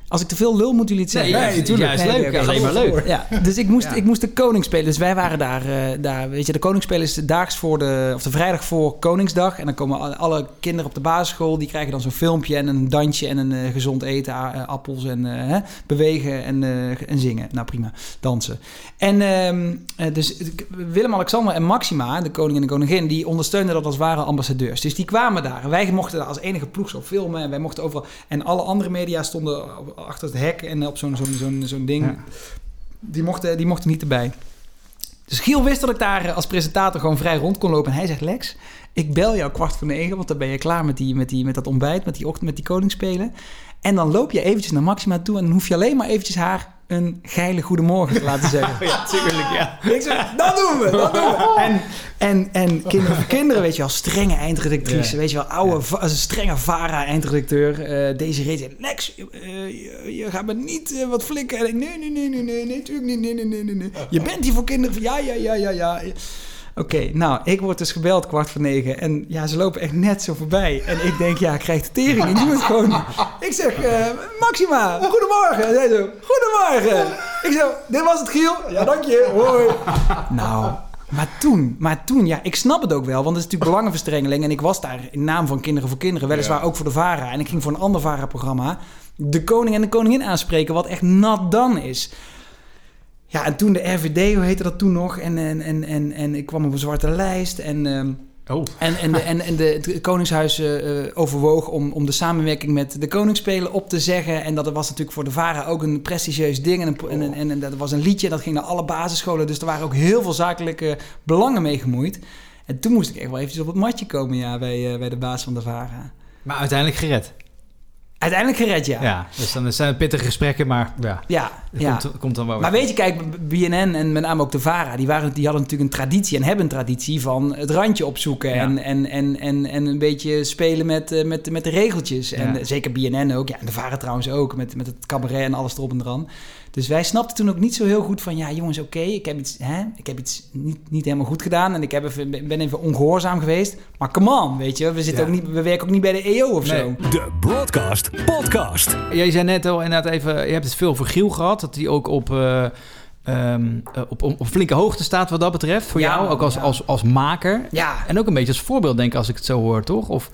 Als ik te veel lul, moeten jullie het zeggen. Nee, tuurlijk. Juist leuk, oké, alleen maar leuk. Ja, dus ik moest, Ja. ik moest de Koningsspelen. Dus wij waren daar, eh, daar. Weet je, de Koningsspelen is de daags voor de, of de vrijdag voor Koningsdag. En dan komen alle, kinderen op de basisschool. Die krijgen dan zo'n filmpje en een dansje en een eh, gezond eten, eh, appels en eh, hè, bewegen en, eh, en zingen. Nou prima, dansen. En ehm, eh, dus Willem-Alexander en Maxima, de koning en de koningin, die ondersteunden dat als ware ambassadeurs. Dus die kwamen daar. En wij mochten daar als enige ploeg zo filmen. En wij mochten overal. En alle andere media stonden achter het hek en op zo'n zo'n zo'n zo'n ding. Ja. Die, mochten, die mochten niet erbij. Dus Giel wist dat ik daar eh, als presentator gewoon vrij rond kon lopen. En hij zegt, Lex, ik bel jou kwart voor negen, want dan ben je klaar met, die, met, die, met dat ontbijt, met die ochtend, met die koningsspelen. En dan loop je eventjes naar Maxima toe en dan hoef je alleen maar eventjes haar een geile goedemorgen te laten zeggen. *laughs* ja, tuurlijk, ja. Ik zeg, dat doen we, dat doen we. En, en, en kinderen voor *laughs* kinderen, weet je wel, strenge eindredactrice, Ja. weet je wel, oude, va- een strenge VARA-eindredacteur. eh deze reed Lex, eh, je, je gaat me niet eh, wat flikken. En ik, nee, nee, nee, nee, nee, nee, natuurlijk niet, nee, nee, nee, nee, nee. Je bent hier voor kinderen, ja, ja, ja, ja, ja. Oké, nou, ik word dus gebeld kwart voor negen. En ja, ze lopen echt net zo voorbij. En ik denk, ja, ik krijg de tering. Ik doe het gewoon. Ik zeg, eh, Maxima, goedemorgen. En zij zo, goedemorgen. Ik zo, dit was het, Giel. Ja, dank je. Hoi. Nou, maar toen, maar toen, ja, ik snap het ook wel. Want het is natuurlijk belangenverstrengeling. En ik was daar in naam van Kinderen voor Kinderen. Weliswaar ook voor de VARA. En ik ging voor een ander VARA-programma. De koning en de koningin aanspreken. Wat echt nat dan is. Ja, en toen de RVD, hoe heette dat toen nog? En, en, en, en, en ik kwam op een zwarte lijst. En, ehm, Oh. en, en, de, en, en de, het Koningshuis eh, eh, overwoog om, om de samenwerking met de Koningsspelen op te zeggen. En dat was natuurlijk voor de VARA ook een prestigieus ding. En, een, en, en, en dat was een liedje, dat ging naar alle basisscholen. Dus er waren ook heel veel zakelijke belangen mee gemoeid. En toen moest ik echt wel eventjes op het matje komen ja, bij, eh, bij de baas van de VARA. Maar uiteindelijk gered. Uiteindelijk gered, ja. Ja, dus dan zijn het pittige gesprekken, maar ja. Ja, het ja. Komt, komt dan wel Maar weet je, kijk, BNN en met name ook de VARA, die, waren, die hadden natuurlijk een traditie en hebben een traditie van het randje opzoeken Ja. en, en, en, en, en een beetje spelen met, eh, met, met de regeltjes. En Ja. zeker BNN ook, ja, en de VARA trouwens ook, met, met het cabaret en alles erop en eraan. Dus wij snapten toen ook niet zo heel goed van, ja jongens, oké, ik heb iets, hè, ik heb iets niet, niet helemaal goed gedaan en ik heb even, ben even ongehoorzaam geweest. Maar come on, weet je, we, zitten Ja. ook niet, we werken ook niet bij de EO of Nee. zo. De Broadcast Podcast. Jij zei net al inderdaad even, je hebt het veel voor Giel gehad, dat hij ook op, eh, ehm, eh, op, op, op flinke hoogte staat wat dat betreft. Voor Ja, jou, ook als, ja. als, als maker. Ja. En ook een beetje als voorbeeld, denk ik, als ik het zo hoor, toch? Of,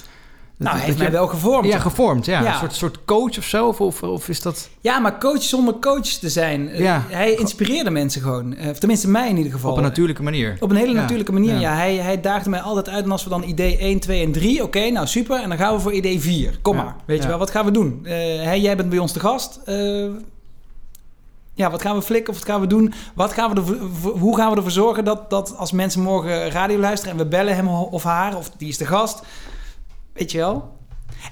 Nou, hij heeft dat mij wel gevormd. Ja, gevormd, ja. Ja. Een soort, soort coach of zo, of, of, is dat... Ja, maar coach zonder coach te zijn. Eh, Ja. Hij inspireerde mensen gewoon. Eh, Of tenminste mij in ieder geval. Op een natuurlijke manier. Op een hele Ja. natuurlijke manier, ja. Hij, hij daagde mij altijd uit. En als we dan idee 1, 2 en 3... Oké, nou super. En dan gaan we voor idee 4. Kom maar. Weet je wel, wat gaan we doen? Eh, hey, jij bent bij ons de gast. Ja, wat gaan we flikken of wat gaan we doen? Wat gaan we voor- hoe gaan we ervoor zorgen dat, dat als mensen morgen radio luisteren... en we bellen hem of haar, of die is de gast... Weet je wel?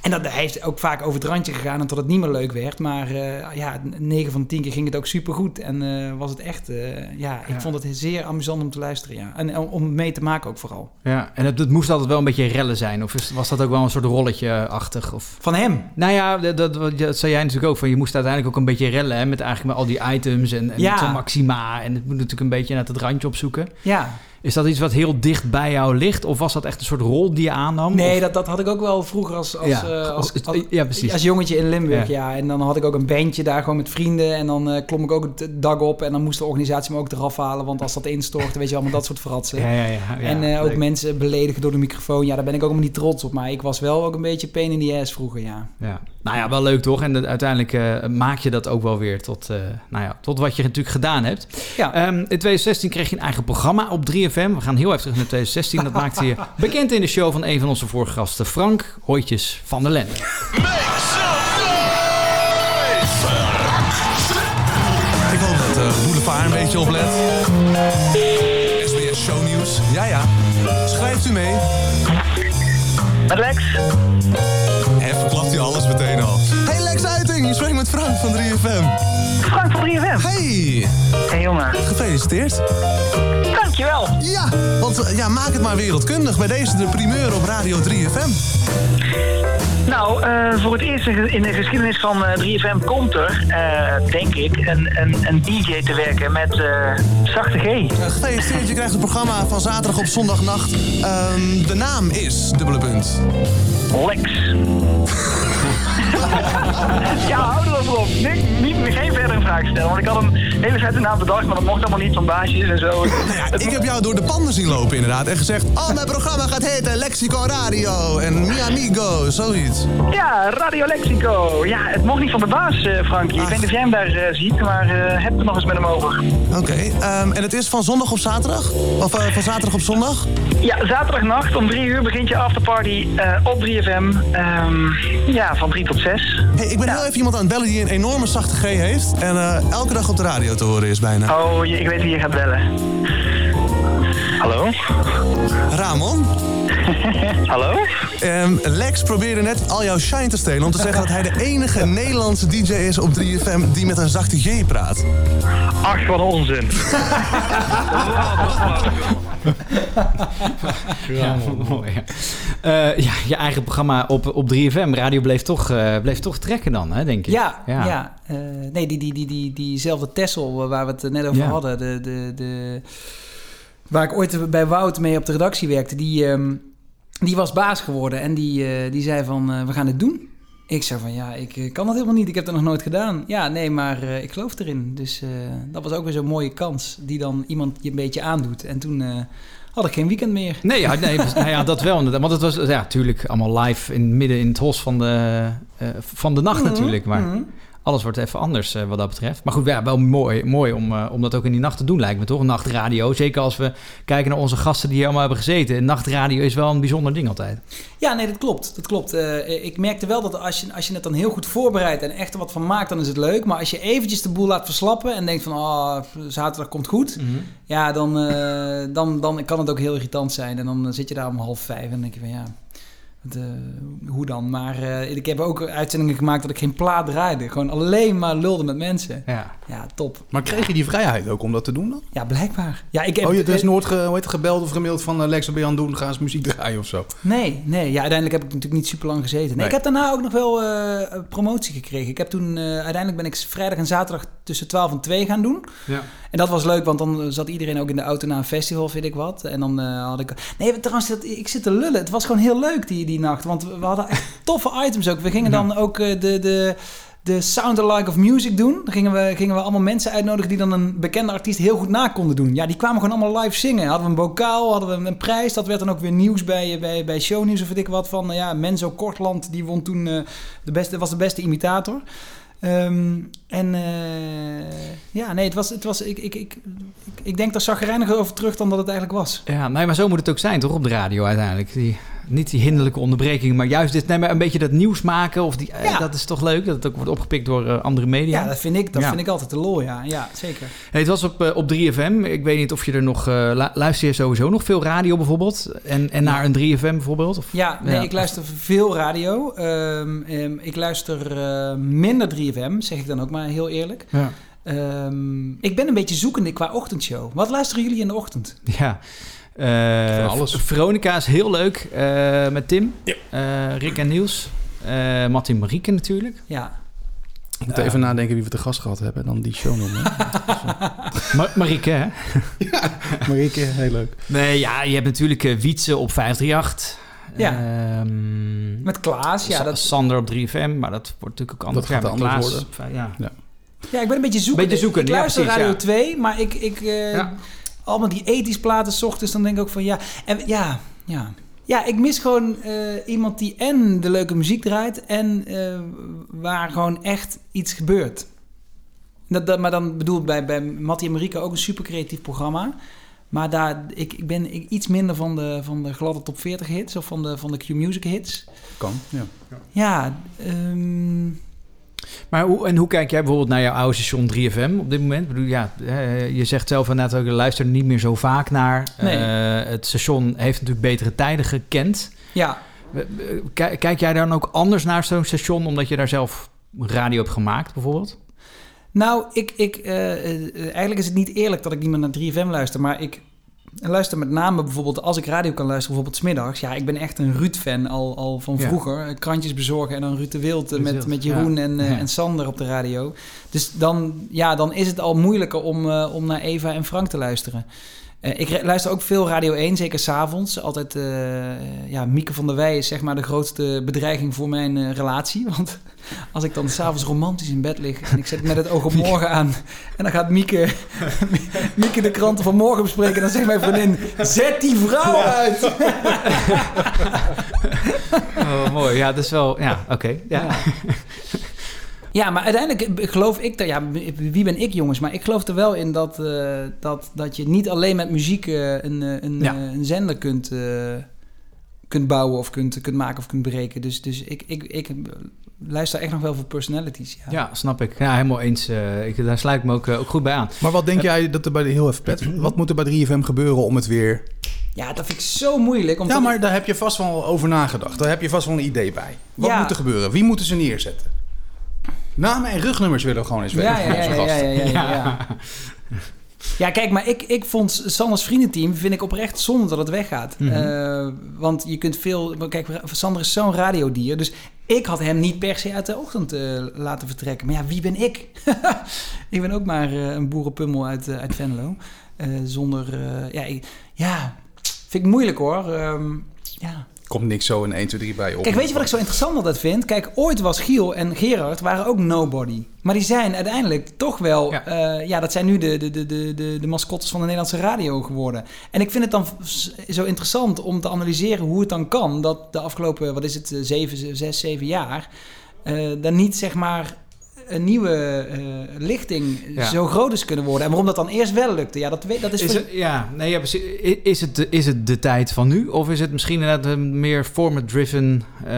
En dat, hij heeft ook vaak over het randje gegaan en tot het niet meer leuk werd. Maar eh, ja, 9 van de 10 keer ging het ook supergoed. En eh, was het echt, eh, ja, ik Ja. vond het heel amusant om te luisteren. Ja. En om- mee te maken ook vooral. Ja, en het, het moest altijd wel een beetje rellen zijn. Of is- was dat ook wel een soort rolletje-achtig? Of... Van hem? Nou ja, dat, dat, dat zei jij natuurlijk ook. Van, je moest uiteindelijk ook een beetje rellen. Hè, met eigenlijk met al die items en, en Ja. maxima. En het moet natuurlijk een beetje naar het randje opzoeken. Ja. Is dat iets wat heel dicht bij jou ligt? Of was dat echt een soort rol die je aannam? Nee, Of- dat, dat had ik ook wel vroeger als, als, Ja, eh, als, ja, precies. als jongetje in Limburg. Ja. Ja. En dan had ik ook een bandje daar gewoon met vrienden. En dan eh, klom ik ook het dak op. En dan moest de organisatie me ook eraf halen. Want als dat instortte, weet je met dat soort fratsen. Ja, ja, ja, ja, en eh, ook mensen beledigen door de microfoon. Ja, daar ben ik ook helemaal niet trots op. Maar ik was wel ook een beetje pain in the ass vroeger, ja. Ja. Nou ja, wel leuk toch? En dat- uiteindelijk maak je dat ook wel weer tot, nou ja, tot wat je natuurlijk gedaan hebt. Ja. Ehm, in 2016 kreeg je een eigen programma op 3FM. We gaan heel even terug naar 2016. Dat maakte je *laughs* bekend in de show van een van onze vorige gasten, Frank Hoytjes van der Lende. Ik hoop dat de boulevard een beetje oplet. SBS Shownieuws. Ja, ja. Schrijft u mee. Met Lex. En verklapt u alles meteen al. Hey Lex Uiting, je spreekt met Frank van 3FM. Frank van 3FM. Hey. Hey jongen. Gefeliciteerd. Dankjewel. Ja, want eh, ja, maak het maar wereldkundig. Bij deze de primeur op Radio 3FM. Nou, eh, voor het eerst in de geschiedenis van eh, 3FM komt er, denk ik, een, een, een DJ te werken met zachte G. Gefeliciteerd, je krijgt het programma van zaterdag op zondagnacht. Ehm, de naam is, dubbele punt. Lex. *laughs* *laughs* ja, hou er op. Nee, niet, geen verdere vragen stellen. Want ik had een hele vette naam bedacht, maar dat mocht allemaal niet van baasjes en zo. *laughs* Ik heb jou door de panden zien lopen inderdaad en gezegd... Oh, mijn programma gaat heten Lexico Radio en Mi Amigo, zoiets. Ja, Radio Lexico. Ja, het mocht niet van de baas, eh Frankie. Ik weet niet of jij hem daar eh, ziet, maar eh heb er nog eens met hem over. Oké, ehm, en het is van zondag op zaterdag? Of van zaterdag op zondag? Ja, zaterdagnacht om drie uur begint je afterparty op 3FM. Ehm, ja, van drie tot Hey, ik ben heel even iemand aan het bellen die een enorme zachte G heeft... en eh, elke dag op de radio te horen is bijna. Oh, ik weet wie je gaat bellen. Hallo? Ramon? *laughs* Hallo? Lex probeerde net al jouw shine te stelen om te zeggen dat hij de enige Nederlandse DJ is op 3FM die met een zachte G praat. Ach, wat onzin. *laughs* *laughs* Ja, mooi. ja. Eh, ja, je eigen programma op, op 3FM, radio bleef toch, eh, bleef toch trekken dan, hè, denk ik. Ja, ja. eh, nee, die, die, die, die, diezelfde Tessel waar we het net over hadden, de, de, de, waar ik ooit bij Wout mee op de redactie werkte, die, ehm, die was baas geworden en die, die zei van, we gaan het doen. Ik zei van, ja, ik eh, kan dat helemaal niet, ik heb dat nog nooit gedaan. Ja, nee, maar eh, ik geloof erin. Dus eh, dat was ook weer zo'n mooie kans die dan iemand je een beetje aandoet. En toen had ik geen weekend meer. Nee, ja, nee *laughs* nou ja, dat wel. Want het was ja, natuurlijk allemaal live in midden in het hos van de, van de nacht Mhm, natuurlijk. Maar mhm. Alles wordt even anders eh, wat dat betreft. Maar goed, ja, wel mooi, mooi om, eh, om dat ook in die nacht te doen lijkt me toch? Nachtradio. Zeker als we kijken naar onze gasten die hier allemaal hebben gezeten. Nachtradio is wel een bijzonder ding altijd. Ja, nee, dat klopt. Dat klopt. Eh, ik merkte wel dat als je, als je het dan heel goed voorbereidt en echt er wat van maakt, dan is het leuk. Maar als je eventjes de boel laat verslappen en denkt van, oh, zaterdag komt goed. Ja, dan, dan, dan kan het ook heel irritant zijn. En dan zit je daar om half vijf en denk je van, ja, eh, hoe dan? Maar eh, ik heb ook uitzendingen gemaakt dat ik geen plaat draaide. Gewoon alleen maar lulde met mensen. Ja, ja top. Maar kreeg je die vrijheid ook om dat te doen dan? Ja, blijkbaar. Ja, ik heb, oh, je is nooit ge, hoe heet het, gebeld of gemaild van uh, Lex, wat ben je aan het doen? Ga eens muziek draaien of zo. Nee, nee. Ja, uiteindelijk heb ik natuurlijk niet super lang gezeten. Nee, Nee. Ik heb daarna ook nog wel eh, promotie gekregen. Ik heb toen, eh, uiteindelijk ben ik vrijdag en zaterdag tussen 12 en 2 gaan doen. Ja. En dat was leuk, want dan zat iedereen ook in de auto naar een festival, vind ik wat. En dan eh, had ik... Nee, trouwens, dat, ik zit te lullen. Het was gewoon heel leuk die, die nacht. Want we, hadden echt *laughs* toffe items ook. We gingen dan ook eh, de... de de Sound Alike of Music doen. Dan gingen we, gingen we allemaal mensen uitnodigen die dan een bekende artiest heel goed na konden doen. Ja, die kwamen gewoon allemaal live zingen. Hadden we een bokaal, hadden we een prijs. Dat werd dan ook weer nieuws bij, bij, bij shownieuws of weet ik wat. Van, nou ja, Menzo Kortland, die won toen eh, de beste, was de beste imitator. Ehm, en eh, ja, nee, het was, het was ik, ik, ik, ik, ik denk daar zagrijniger over terug dan dat het eigenlijk was. Ja, nee, maar zo moet het ook zijn, toch? Op de radio uiteindelijk. Die, niet die hinderlijke onderbrekingen, maar juist dit, nee, maar een beetje dat nieuws maken. Of die, eh, dat is toch leuk dat het ook wordt opgepikt door eh, andere media. Ja, dat vind ik, dat Ja. vind ik altijd de lol, ja. Ja, zeker. Hey, het was op, eh, op 3FM. Ik weet niet of je er nog... lu- luister je sowieso nog veel radio bijvoorbeeld? En, en naar een 3FM bijvoorbeeld? Of, Ja, nee, ik luister veel radio. Ehm, ehm, ik luister minder 3FM, zeg ik dan ook maar heel eerlijk. Ja. Ehm, ik ben een beetje zoekende qua ochtendshow. Wat luisteren jullie in de ochtend? Ja. Eh, alles. Veronica is heel leuk eh, met Tim. Eh, Rick en Niels. Eh Martin Marieke natuurlijk. Ja. Ik moet even nadenken wie we te gast gehad hebben. Dan die show noemen. *laughs* Ma Marieke, hè? *laughs* Marieke, heel leuk. Nee, ja, je hebt natuurlijk Wietse op 538. Ja. Ehm, Met Klaas, ja. Dat, Sander op 3FM, maar dat wordt natuurlijk ook anders. Dat gaat Ja, met anders Klaas, worden. Ja. Ja. ja, ik ben een beetje zoekende. Beetje zoekende, ik ja, luister precies, Radio ja. 2, maar ik... ik eh, Ja. Allemaal die ethisch platen 's ochtends, dan denk ik ook van ja... En, ja, ja. Ja, ik mis gewoon eh, iemand die en de leuke muziek draait... en eh, waar gewoon echt iets gebeurt. Dat, dat, maar dan bedoel ik bij, bij Mattie en Marika ook een super creatief programma. Maar daar, ik, ik ben ik- iets minder van de, van de gladde top 40 hits... of van de, van de Q-music hits. Kan, ja. Ja, ehm, Maar hoe, en hoe kijk jij bijvoorbeeld naar jouw oude station 3FM op dit moment? Ik bedoel, ja, eh, je zegt zelf inderdaad ook, je luistert er niet meer zo vaak naar. Nee. Eh, het station heeft natuurlijk betere tijden gekend. ja. Kijk, kijk jij dan ook anders naar zo'n station, omdat je daar zelf radio hebt gemaakt, bijvoorbeeld? Nou, ik, ik, eh, eigenlijk is het niet eerlijk dat ik niet meer naar 3FM luister, maar ik luister met name bijvoorbeeld als ik radio kan luisteren, bijvoorbeeld smiddags. Ja, ik ben echt een Ruud-fan al, al van vroeger. Krantjes bezorgen en dan Ruud de Wild Ruud met, met Jeroen ja. en, eh, Ja. en Sander op de radio. Dus dan, ja, dan is het al moeilijker om, eh, om naar Eva en Frank te luisteren. Eh, ik luister ook veel Radio 1, zeker s'avonds. Altijd, eh, ja, Mieke van der Wij is zeg maar de grootste bedreiging voor mijn eh, relatie. *laughs* Want als ik dan s'avonds romantisch in bed lig en ik zet met het oog op morgen aan... en dan gaat Mieke, *laughs* Mieke de kranten van morgen bespreken... en dan zegt mijn vriendin, zet die vrouw uit! *laughs* Oh, mooi. Ja, dat is wel... Ja, oké. Ja. Ja, maar uiteindelijk geloof ik er... Ja, wie ben ik jongens? Maar ik geloof er wel in dat, eh, dat, dat je niet alleen met muziek eh, een, eh, een, Ja. eh, een zender kunt, eh, kunt bouwen... of kunt, kunt maken of kunt breken. Dus, dus ik, ik, ik luister echt nog wel voor personalities. Ja. Ja, snap ik. Ja, helemaal eens. eh, ik, daar sluit ik me ook, eh, ook goed bij aan. Maar wat denk jij dat er bij de heel even pet, wat moet er bij 3FM gebeuren om het weer Ja, dat vind ik zo moeilijk. Omdat Ja, maar daar heb je vast wel over nagedacht. Daar heb je vast wel een idee bij. Wat Ja. moet er gebeuren? Wie moeten ze neerzetten? Namen en rugnummers willen we gewoon eens weten. Ja, ja, ja, ja, ja, *laughs* ja, kijk, maar ik, ik vond Sanders vriendenteam vind ik oprecht zonde dat het weggaat. Mhm. Eh, want je kunt veel... Kijk, Sander is zo'n radiodier. Dus ik had hem niet per se uit de ochtend eh, laten vertrekken. Maar ja, wie ben ik? *laughs* ik ben ook maar eh, een boerenpummel uit, uit Venlo. Zonder... ja, ik- ja, vind ik moeilijk hoor. Ehm, ja. Komt niks zo in 1, 2, 3 bij je op. Kijk, weet je wat ik zo interessant altijd vind? Kijk, ooit was Giel en Gerard waren ook nobody. Maar die zijn uiteindelijk toch wel... Ja, ja dat zijn nu de, de, de, de, de, de mascottes van de Nederlandse radio geworden. En ik vind het dan zo interessant om te analyseren hoe het dan kan... dat de afgelopen, wat is het, eh, zeven, zes, zeven jaar... eh dan niet, zeg maar, een nieuwe eh, lichting Ja. zo groot is kunnen worden. En waarom dat dan eerst wel lukte, ja, dat, weet, dat is... Is het, ja, nee, ja, Is het, de, is het de tijd van nu? Of is het misschien inderdaad een meer format-driven eh,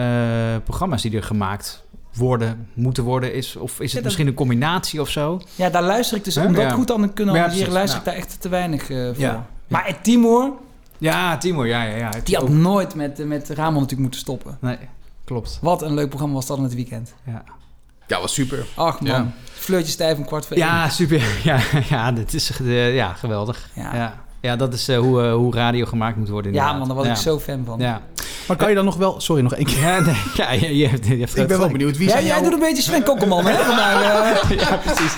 programma's die er gemaakt worden, moeten worden? Is, of is het dat- misschien een combinatie of zo? Ja, daar luister ik dus... Om dat goed dan te kunnen analyseren, luister ik daar echt te weinig eh, voor. Ja. Maar Timor... Ja, Timor, ja, ja, ja. Die had nooit met, met Ramon natuurlijk moeten stoppen. Nee, klopt. Wat een leuk programma was dat in het weekend. Ja. Ja, was super. Ach man, Ja. fleurtje stijf om kwart voor Ja, één. super. *laughs* Ja, ja dit is eh, ja, geweldig. Ja. Ja. Ja. dat is eh, hoe, eh, hoe radio gemaakt moet worden. Ja, man, daar was ja. ik zo fan van. Ja. Maar kan je dan nog wel... Sorry, nog één keer. Ja, nee, *laughs* ja, je, je hebt, je hebt Ik ben wel benieuwd. Wie Ja, zijn jij jouw- doet een beetje Sven Kokkelman, hè? *laughs* Vandaag, eh. Ja, precies.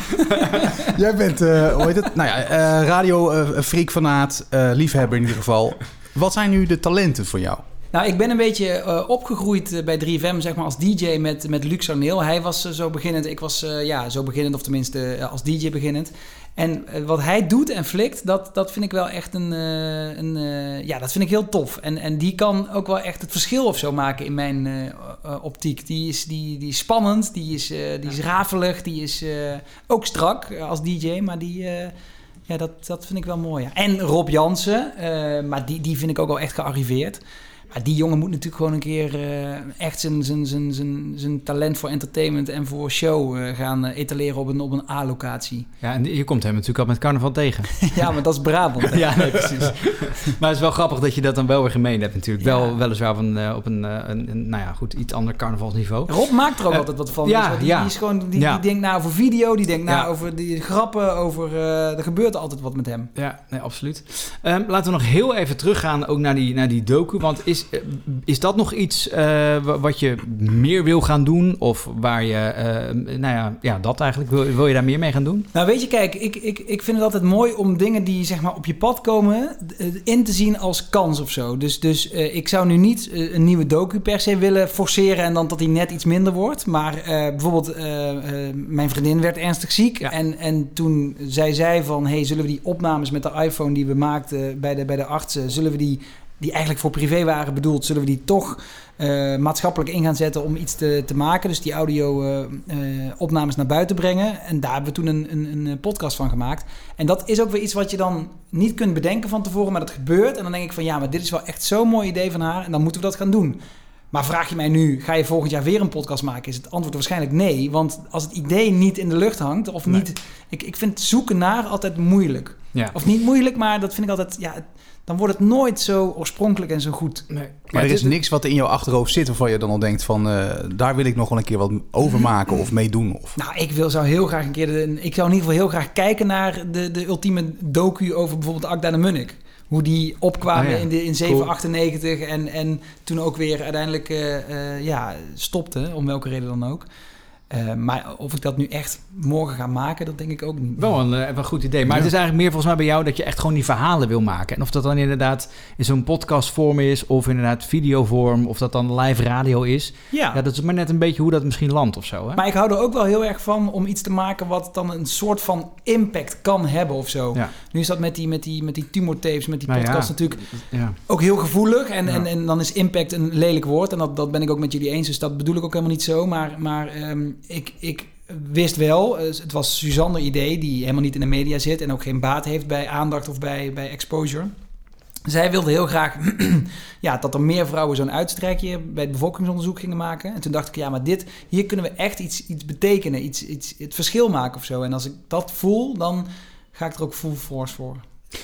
Jij bent, eh hoe heet het? Nou ja, eh radio eh, freak fanaat, eh, liefhebber in ieder geval. Wat zijn nu de talenten voor jou? Nou, ik ben een beetje eh, opgegroeid eh, bij 3FM, zeg maar, als DJ met, met Luc Sarneel. Hij was eh, zo beginnend, ik was ja, zo beginnend, of tenminste als DJ beginnend. En wat hij doet en flikt, dat, dat vind ik wel echt een, een ja, dat vind ik heel tof. En, en die kan ook wel echt het verschil of zo maken in mijn optiek. Die is, die, die is spannend, die is, die is rafelig, die is ook strak als DJ, maar die... ja, dat, dat vind ik wel mooi. Ja. En Rob Jansen, maar die, die vind ik ook wel echt gearriveerd. Maar die jongen moet natuurlijk gewoon een keer eh, echt zijn, zijn, zijn, zijn, zijn talent voor entertainment en voor show eh, gaan eh, etaleren op een, op een A-locatie. Ja, en je komt hem natuurlijk al met carnaval tegen. *laughs* ja, maar dat is Brabant. hè? *laughs* ja, nee, precies. maar het is wel grappig dat je dat dan wel weer gemeen hebt natuurlijk. Wel, weliswaar van, op een, eh, een, een, nou ja, goed, iets ander carnavalsniveau. Rob maakt er ook altijd wat van. ja, wel. die, ja. die, is gewoon, die, denkt na over video, die denkt na Ja. over die grappen, over... er gebeurt altijd wat met hem. Ja, nee, absoluut. Ehm, laten we nog heel even teruggaan ook naar die, naar die docu. Want is, eh, is dat nog iets eh, wa- wat je meer wil gaan doen? Of waar je, eh, nou ja, ja, dat eigenlijk. Wil, wil je daar meer mee gaan doen? Nou, weet je, kijk, ik, ik, ik vind het altijd mooi om dingen die zeg maar op je pad komen in te zien als kans of zo. Dus, dus ik zou nu niet een nieuwe docu per se willen forceren en dan dat die net iets minder wordt. Maar bijvoorbeeld, mijn vriendin werd ernstig ziek. En, en toen zij zei van, hey, zullen we die opnames met de iPhone die we maakten bij de, bij de artsen, zullen we die, die eigenlijk voor privé waren bedoeld, zullen we die toch eh, maatschappelijk in gaan zetten om iets te, te maken. Dus die audio-opnames naar buiten brengen. En daar hebben we toen een, een, een eh, podcast van gemaakt. En dat is ook weer iets wat je dan niet kunt bedenken van tevoren, maar dat gebeurt. En dan denk ik van ja, maar dit is wel echt zo'n mooi idee van haar. En dan moeten we dat gaan doen. Maar vraag je mij nu, ga je volgend jaar weer een podcast maken? Is het antwoord waarschijnlijk nee. Want als het idee niet in de lucht hangt, of niet. Ik, ik vind zoeken naar altijd moeilijk. Ja. Of niet moeilijk, maar dat vind ik altijd. Ja, dan wordt het nooit zo oorspronkelijk en zo goed. Maar er is niks wat in jouw achterhoofd zit waarvan je dan al denkt van... eh, daar wil ik nog wel een keer wat over maken of mee doen. Of... Nou, ik wil, zou heel graag een keer. De, ik zou in ieder geval heel graag kijken naar de, de ultieme docu over bijvoorbeeld Akda de Munnik. Hoe die opkwamen Oh ja, in, de, in cool. 798 en, en toen ook weer uiteindelijk eh, ja, stopte, om welke reden dan ook. Eh, maar of ik dat nu echt morgen ga maken, dat denk ik ook niet. Wel een, eh, wel een goed idee. Maar Ja. het is eigenlijk meer volgens mij bij jou dat je echt gewoon die verhalen wil maken. En of dat dan inderdaad in zo'n podcastvorm is, of inderdaad videovorm, of dat dan live radio is. Ja. dat is maar net een beetje hoe dat misschien landt of zo. Hè? Maar ik hou er ook wel heel erg van om iets te maken wat dan een soort van impact kan hebben of zo. Ja. Nu is dat met die, met die, met die tumortapes, met die Nou podcast natuurlijk ja. ook heel gevoelig. En, en, en dan is impact een lelijk woord. En dat, dat ben ik ook met jullie eens. Dus dat bedoel ik ook helemaal niet zo. Maar, maar ehm, ik, ik wist wel, eh, het was Suzanne idee, die helemaal niet in de media zit en ook geen baat heeft bij aandacht of bij, bij exposure. Zij wilde heel graag *clears throat* ja, dat er meer vrouwen zo'n uitstrijkje bij het bevolkingsonderzoek gingen maken. En toen dacht ik, ja, maar dit, hier kunnen we echt iets, iets betekenen, iets, iets, het verschil maken of zo. En als ik dat voel, dan ga ik er ook full force voor.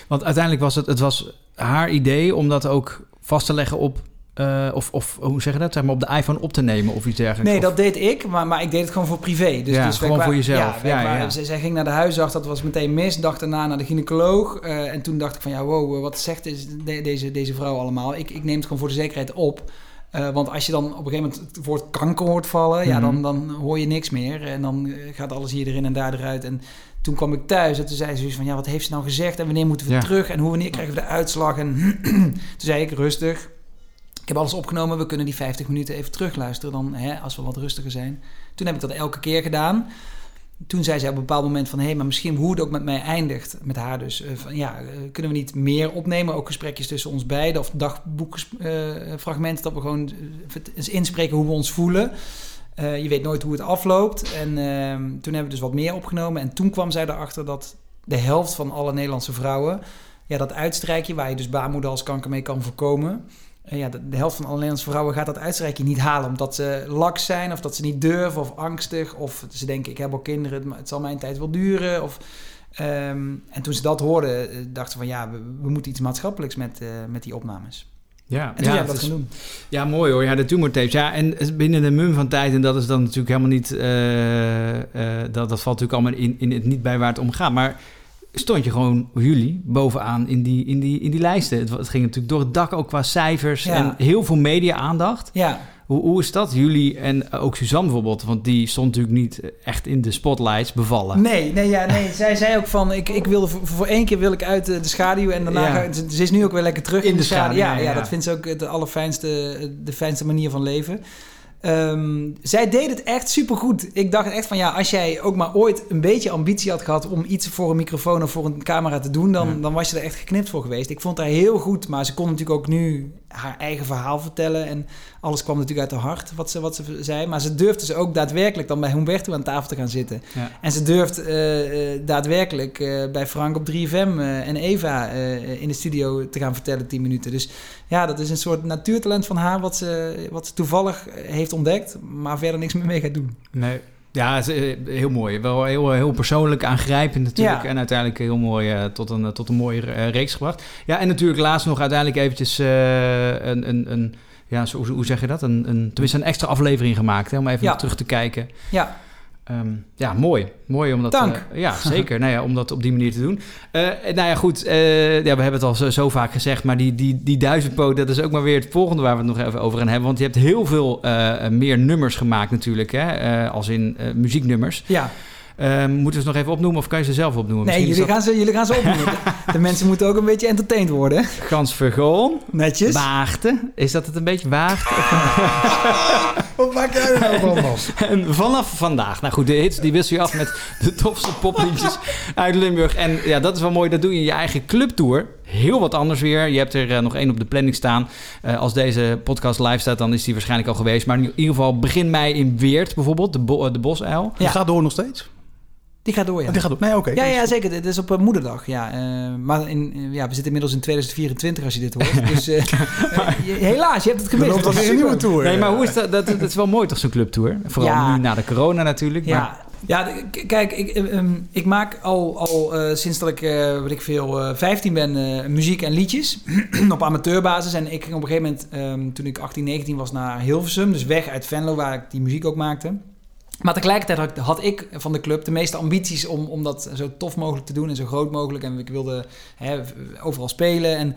Want uiteindelijk was het, het was haar idee om dat ook vast te leggen op... eh, of, of hoe zeg je dat? Zeg maar op de iPhone op te nemen of iets dergelijks. Nee, Of- dat deed ik, maar, maar ik deed het gewoon voor privé. Dus, Ja, dus gewoon voor jezelf. Ja, Ja. Zij, zij ging naar de huisarts, dat was meteen mis. Dag daarna naar de gynaecoloog. eh, en toen dacht ik van, ja, wow, eh, wat zegt deze, de- deze, deze vrouw allemaal? Ik, ik neem het gewoon voor de zekerheid op. Want als je dan op een gegeven moment het woord kanker hoort vallen... ja, Mhm. dan, dan hoor je niks meer. En dan gaat alles hier erin en daar eruit. En toen kwam ik thuis en toen zei ze van... ja, wat heeft ze nou gezegd en wanneer moeten we Ja. terug... en hoe wanneer krijgen we de uitslag? En *clears throat* toen zei ik rustig... Ik heb alles opgenomen, we kunnen die 50 minuten even terugluisteren dan, hè, als we wat rustiger zijn. Toen heb ik dat elke keer gedaan. Toen zei zij op een bepaald moment van... hé, hey, maar misschien hoe het ook met mij eindigt, met haar dus... eh, van, ja, eh, kunnen we niet meer opnemen? Ook gesprekjes tussen ons beiden of dagboekfragmenten... dat we gewoon eh, eens inspreken hoe we ons voelen. Eh, je weet nooit hoe het afloopt. En ehm, toen hebben we dus wat meer opgenomen. En toen kwam zij erachter dat de helft van alle Nederlandse vrouwen... ja, dat uitstrijkje waar je dus baarmoederhalskanker mee kan voorkomen... Eh, ja, de, de helft van alle Nederlandse vrouwen gaat dat uitstrijkje niet halen. Omdat ze laks zijn, of dat ze niet durven, of angstig. Of ze denken, ik heb al kinderen, het- het zal mijn tijd wel duren. Of, ehm, en toen ze dat hoorden, eh, dachten ze van... ja, we, we moeten iets maatschappelijks met, eh, met die opnames. Ja, En toen ja, dat is- doen. Ja, mooi hoor. Ja, de tumortapes. Ja, en binnen de mum van tijd, en dat is dan natuurlijk helemaal niet... dat, dat valt natuurlijk allemaal in, in het niet bij waar het om gaat. Maar stond je gewoon, jullie, bovenaan in die, in die, in die lijsten. Het, het ging natuurlijk door het dak ook qua cijfers Ja. en heel veel media-aandacht. Ja. Hoe, hoe is dat, jullie en ook Suzanne bijvoorbeeld? Want die stond natuurlijk niet echt in de spotlights bevallen. Nee, nee, ja, nee. *laughs* Zij zei ook van, ik, ik wilde voor, voor één keer wil ik uit de, de schaduw en daarna Ja. ga, ze, ze is nu ook weer lekker terug in, In de, de schaduw. schaduw, Ja, ja, ja, ja. dat vindt ze ook de allerfijnste, de fijnste manier van leven. Ehm, zij deed het echt supergoed. Ik dacht echt van ja, als jij ook maar ooit een beetje ambitie had gehad om iets voor een microfoon of voor een camera te doen, dan, dan was je er echt geknipt voor geweest. Ik vond haar heel goed, maar ze kon natuurlijk ook nu haar eigen verhaal vertellen. En alles kwam natuurlijk uit haar hart, wat ze, wat ze zei. Maar ze durfde ze ook daadwerkelijk dan bij Humberto aan tafel te gaan zitten. Ja. En ze durft eh, eh, daadwerkelijk eh, bij Frank op 3FM eh, en Eva in de studio te gaan vertellen 10 minuten. Dus ja, dat is een soort natuurtalent van haar wat ze, wat ze toevallig heeft ontdekt, maar verder niks meer mee gaat doen. Nee. Ja, eh, heel mooi. Wel heel, heel persoonlijk, aangrijpend natuurlijk. Ja. En uiteindelijk heel mooi eh, tot, een, tot een mooie eh, reeks gebracht. Ja, en natuurlijk laatst nog uiteindelijk eventjes eh, een, een, een... Ja, zo, hoe zeg je dat? Een, een, tenminste een extra aflevering gemaakt, hè, om even Ja. terug te kijken. Ja. Ehm, ja, mooi. Mooi om dat... Dank. eh, ja, zeker. nou ja, om dat op die manier te doen. Eh, nou ja, goed. eh, ja, we hebben het al zo, zo vaak gezegd, maar die, die, die duizendpoot, dat is ook maar weer het volgende waar we het nog even over gaan hebben. Want je hebt heel veel meer nummers gemaakt natuurlijk, hè? als in muzieknummers. Ja. Ehm, moeten we ze nog even opnoemen of kan je ze zelf opnoemen? Nee, jullie gaan, ze, jullie gaan ze opnoemen. *laughs* De, mensen moeten ook een beetje entertained worden. Gans Vergoon. Netjes. Waagte. Is dat het een beetje waagte? *laughs* Wat maak jij er nou van? En vanaf vandaag. Nou goed, de hits die wissel je af met de tofste popliedjes uit Limburg. En ja, dat is wel mooi. Dat doe je in je eigen clubtour. Heel wat anders weer. Je hebt er eh, nog één op de planning staan. Eh, als deze podcast live staat, dan is die waarschijnlijk al geweest. Maar in ieder geval begin mei in Weert bijvoorbeeld. De, bo- eh, de Bosuil. Die gaat door nog steeds? Die gaat door, ja. Die gaat door. Nee, oké. Ja, ja, zeker. Het is op eh, moederdag. Ja. Eh, maar in, eh, ja, we zitten inmiddels in 2024 als je dit hoort. Dus *laughs* helaas, je hebt het gemist. loopt alweer een nieuwe tour. Nee, maar hoe is dat? Dat, dat is wel mooi toch, zo'n clubtour? Vooral Ja. nu na de corona natuurlijk. Ja, Maar, ja k- kijk, ik, eh, ehm, ik maak al, al eh, sinds dat ik, eh weet ik veel, eh 15 ben, eh, muziek en liedjes *clears throat* op amateurbasis. En ik ging op een gegeven moment, ehm, toen ik 18, 19 was, naar Hilversum. Dus weg uit Venlo, waar ik die muziek ook maakte. Maar tegelijkertijd had ik, van de club de meeste ambities om, om dat zo tof mogelijk te doen en zo groot mogelijk. En ik wilde hè, overal spelen. En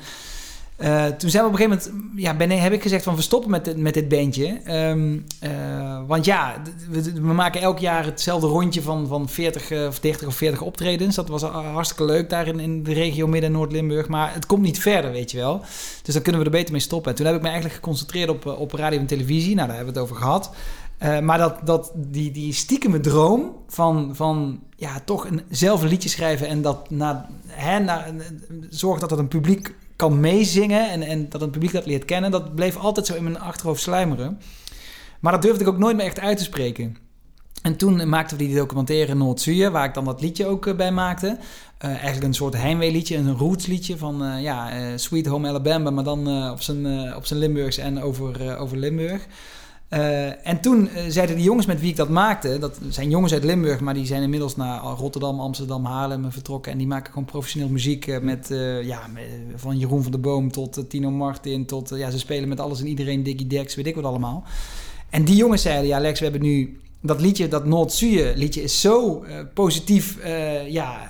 eh, toen zijn we op een gegeven moment, ja, ben, heb ik gezegd van we stoppen met, dit- met dit bandje. Ehm, eh, want ja, we, maken elk jaar hetzelfde rondje van, van 40 eh, of 30 of 40 optredens. Dat was hartstikke leuk daar in, in de regio Midden- en Noord-Limburg. Maar het komt niet verder, weet je wel. Dus dan kunnen we er beter mee stoppen. En toen heb ik me eigenlijk geconcentreerd op, op radio en televisie. Nou, daar hebben we het over gehad. Eh, maar dat, dat, die, die stiekeme droom van, van ja, toch een, zelf een liedje schrijven en dat na, hè, na, zorgen dat het een publiek kan meezingen en, en dat een publiek dat leert kennen, dat bleef altijd zo in mijn achterhoofd sluimeren. Maar dat durfde ik ook nooit meer echt uit te spreken. En toen maakten we die documentaire Noord-Zuur, waar ik dan dat liedje ook eh, bij maakte. Eh, eigenlijk een soort heimweeliedje, een rootsliedje van ja, Sweet Home Alabama, maar dan op zijn, op zijn Limburgs en over, over Limburg. Eh, en toen eh, zeiden die jongens met wie ik dat maakte, dat zijn jongens uit Limburg, maar die zijn inmiddels naar Rotterdam, Amsterdam, Haarlem vertrokken. En die maken gewoon professioneel muziek eh, met, ja, van Jeroen van der Boom tot Tino Martin, tot, ja, ze spelen met alles en iedereen, Diggy Dex, weet ik wat allemaal. En die jongens zeiden, ja Lex, we hebben nu dat liedje, dat Noord-Zuye liedje is zo positief, ja...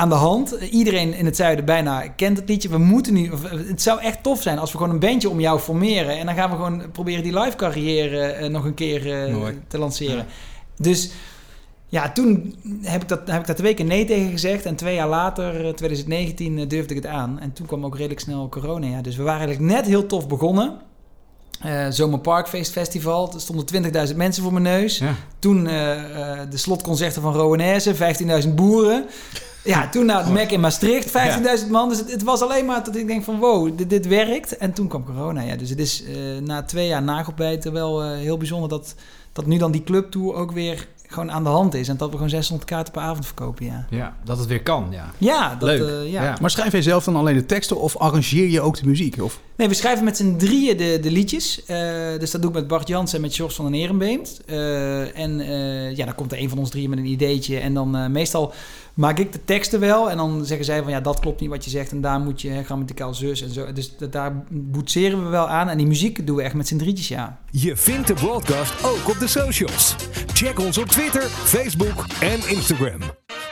aan de hand. Iedereen in het zuiden bijna kent het liedje. We moeten nu. of, Het zou echt tof zijn als we gewoon een bandje om jou formeren. En dan gaan we gewoon proberen die live carrière eh, nog een keer eh, te lanceren. Dus ja, toen heb ik, dat, heb ik daar twee keer nee tegen gezegd. En twee jaar later, eh, 2019, eh, durfde ik het aan. En toen kwam ook redelijk snel corona. Ja. Dus we waren eigenlijk net heel tof begonnen. Eh Zomerparkfeest Festival. Er stonden 20.000 mensen voor mijn neus. Toen eh, de slotconcerten van Rowanese, 15.000 boeren. Ja, toen naar het Mac in Maastricht, 15.000 man. Dus het, het was alleen maar dat ik denk van wow, dit, dit werkt. En toen kwam corona. Ja. Dus het is eh, na twee jaar nagelbijten wel eh, heel bijzonder dat, dat nu dan die clubtour ook weer gewoon aan de hand is. En dat we gewoon 600 kaarten per avond verkopen, ja. Ja, dat het weer kan, ja. Ja, dat, Leuk. eh, ja. Maar schrijf jij zelf dan alleen de teksten of arrangeer je ook de muziek? Of? Nee, we schrijven met z'n drieën de, de liedjes. Eh, dus dat doe ik met Bart Jansen en met Jos van den Ehrenbeemt. Eh, en eh, ja, dan komt er een van ons drieën met een ideetje. En dan eh, meestal maak ik de teksten wel. En dan zeggen zij van ja, dat klopt niet wat je zegt. En daar moet je hè, grammaticaal zus en zo. Dus dat- daar boetseren we wel aan. En die muziek doen we echt met z'n drietjes, ja. Je vindt de broadcast ook op de socials. Check ons op Twitter, Facebook en Instagram.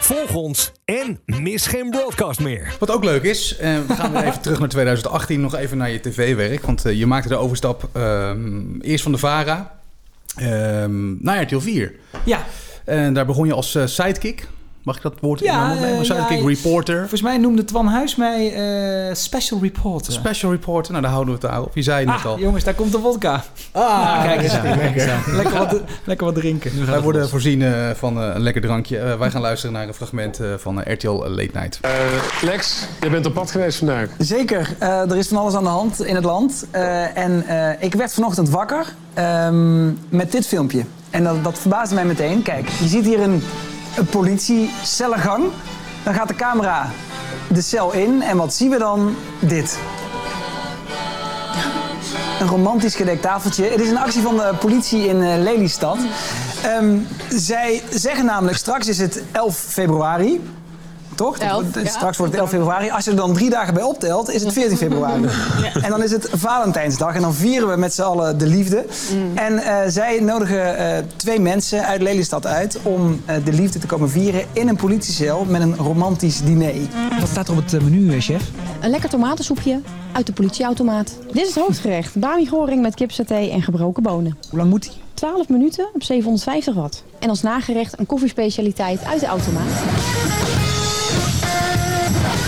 Volg ons en mis geen broadcast meer. Wat ook leuk is, eh, we gaan weer even terug naar 2018, nog even naar je tv-werk. Want eh, je maakte de overstap ehm, eerst van de VARA ehm, naar RTL 4. Ja. En daar begon je als eh, sidekick. Mag ik dat woord in mijn mond nemen? eh, ja, reporter. Volgens mij noemde Twan Huis mij eh, special reporter. Special reporter, nou daar houden we het daar op. Je zei het net Ah, al. jongens, daar komt de vodka. Ah, kijk eens. ja, lekker. lekker, wat, lekker wat drinken. Wij worden voorzien eh, van eh, een lekker drankje. Eh, wij gaan luisteren naar een fragment eh, van eh, RTL Late Night. Lex, je bent op pad geweest vandaag. Zeker, Eh, er is van alles aan de hand in het land. Eh, en eh, ik werd vanochtend wakker ehm, met dit filmpje. En dat, dat verbaasde mij meteen. Kijk, je ziet hier een, een politiecellengang. Dan gaat de camera de cel in. En wat zien we dan? Dit. Een romantisch gedekt tafeltje. Het is een actie van de politie in eh, Lelystad. Ehm, zij zeggen namelijk, straks is het 11 februari. Toch? Ja. Straks wordt het 11 februari. Als je er dan drie dagen bij optelt, is het 14 *laughs* februari. En dan is het Valentijnsdag. En dan vieren we met z'n allen de liefde. En eh, zij nodigen eh, twee mensen uit Lelystad uit om eh, de liefde te komen vieren in een politiecel met een romantisch diner. Wat staat er op het menu, chef? Een lekker tomatensoepje uit de politieautomaat. Dit is het hoofdgerecht. Bami goring met kipsaté en gebroken bonen. Hoe lang moet die? 12 minuten op 750 watt. En als nagerecht een koffiespecialiteit uit de automaat.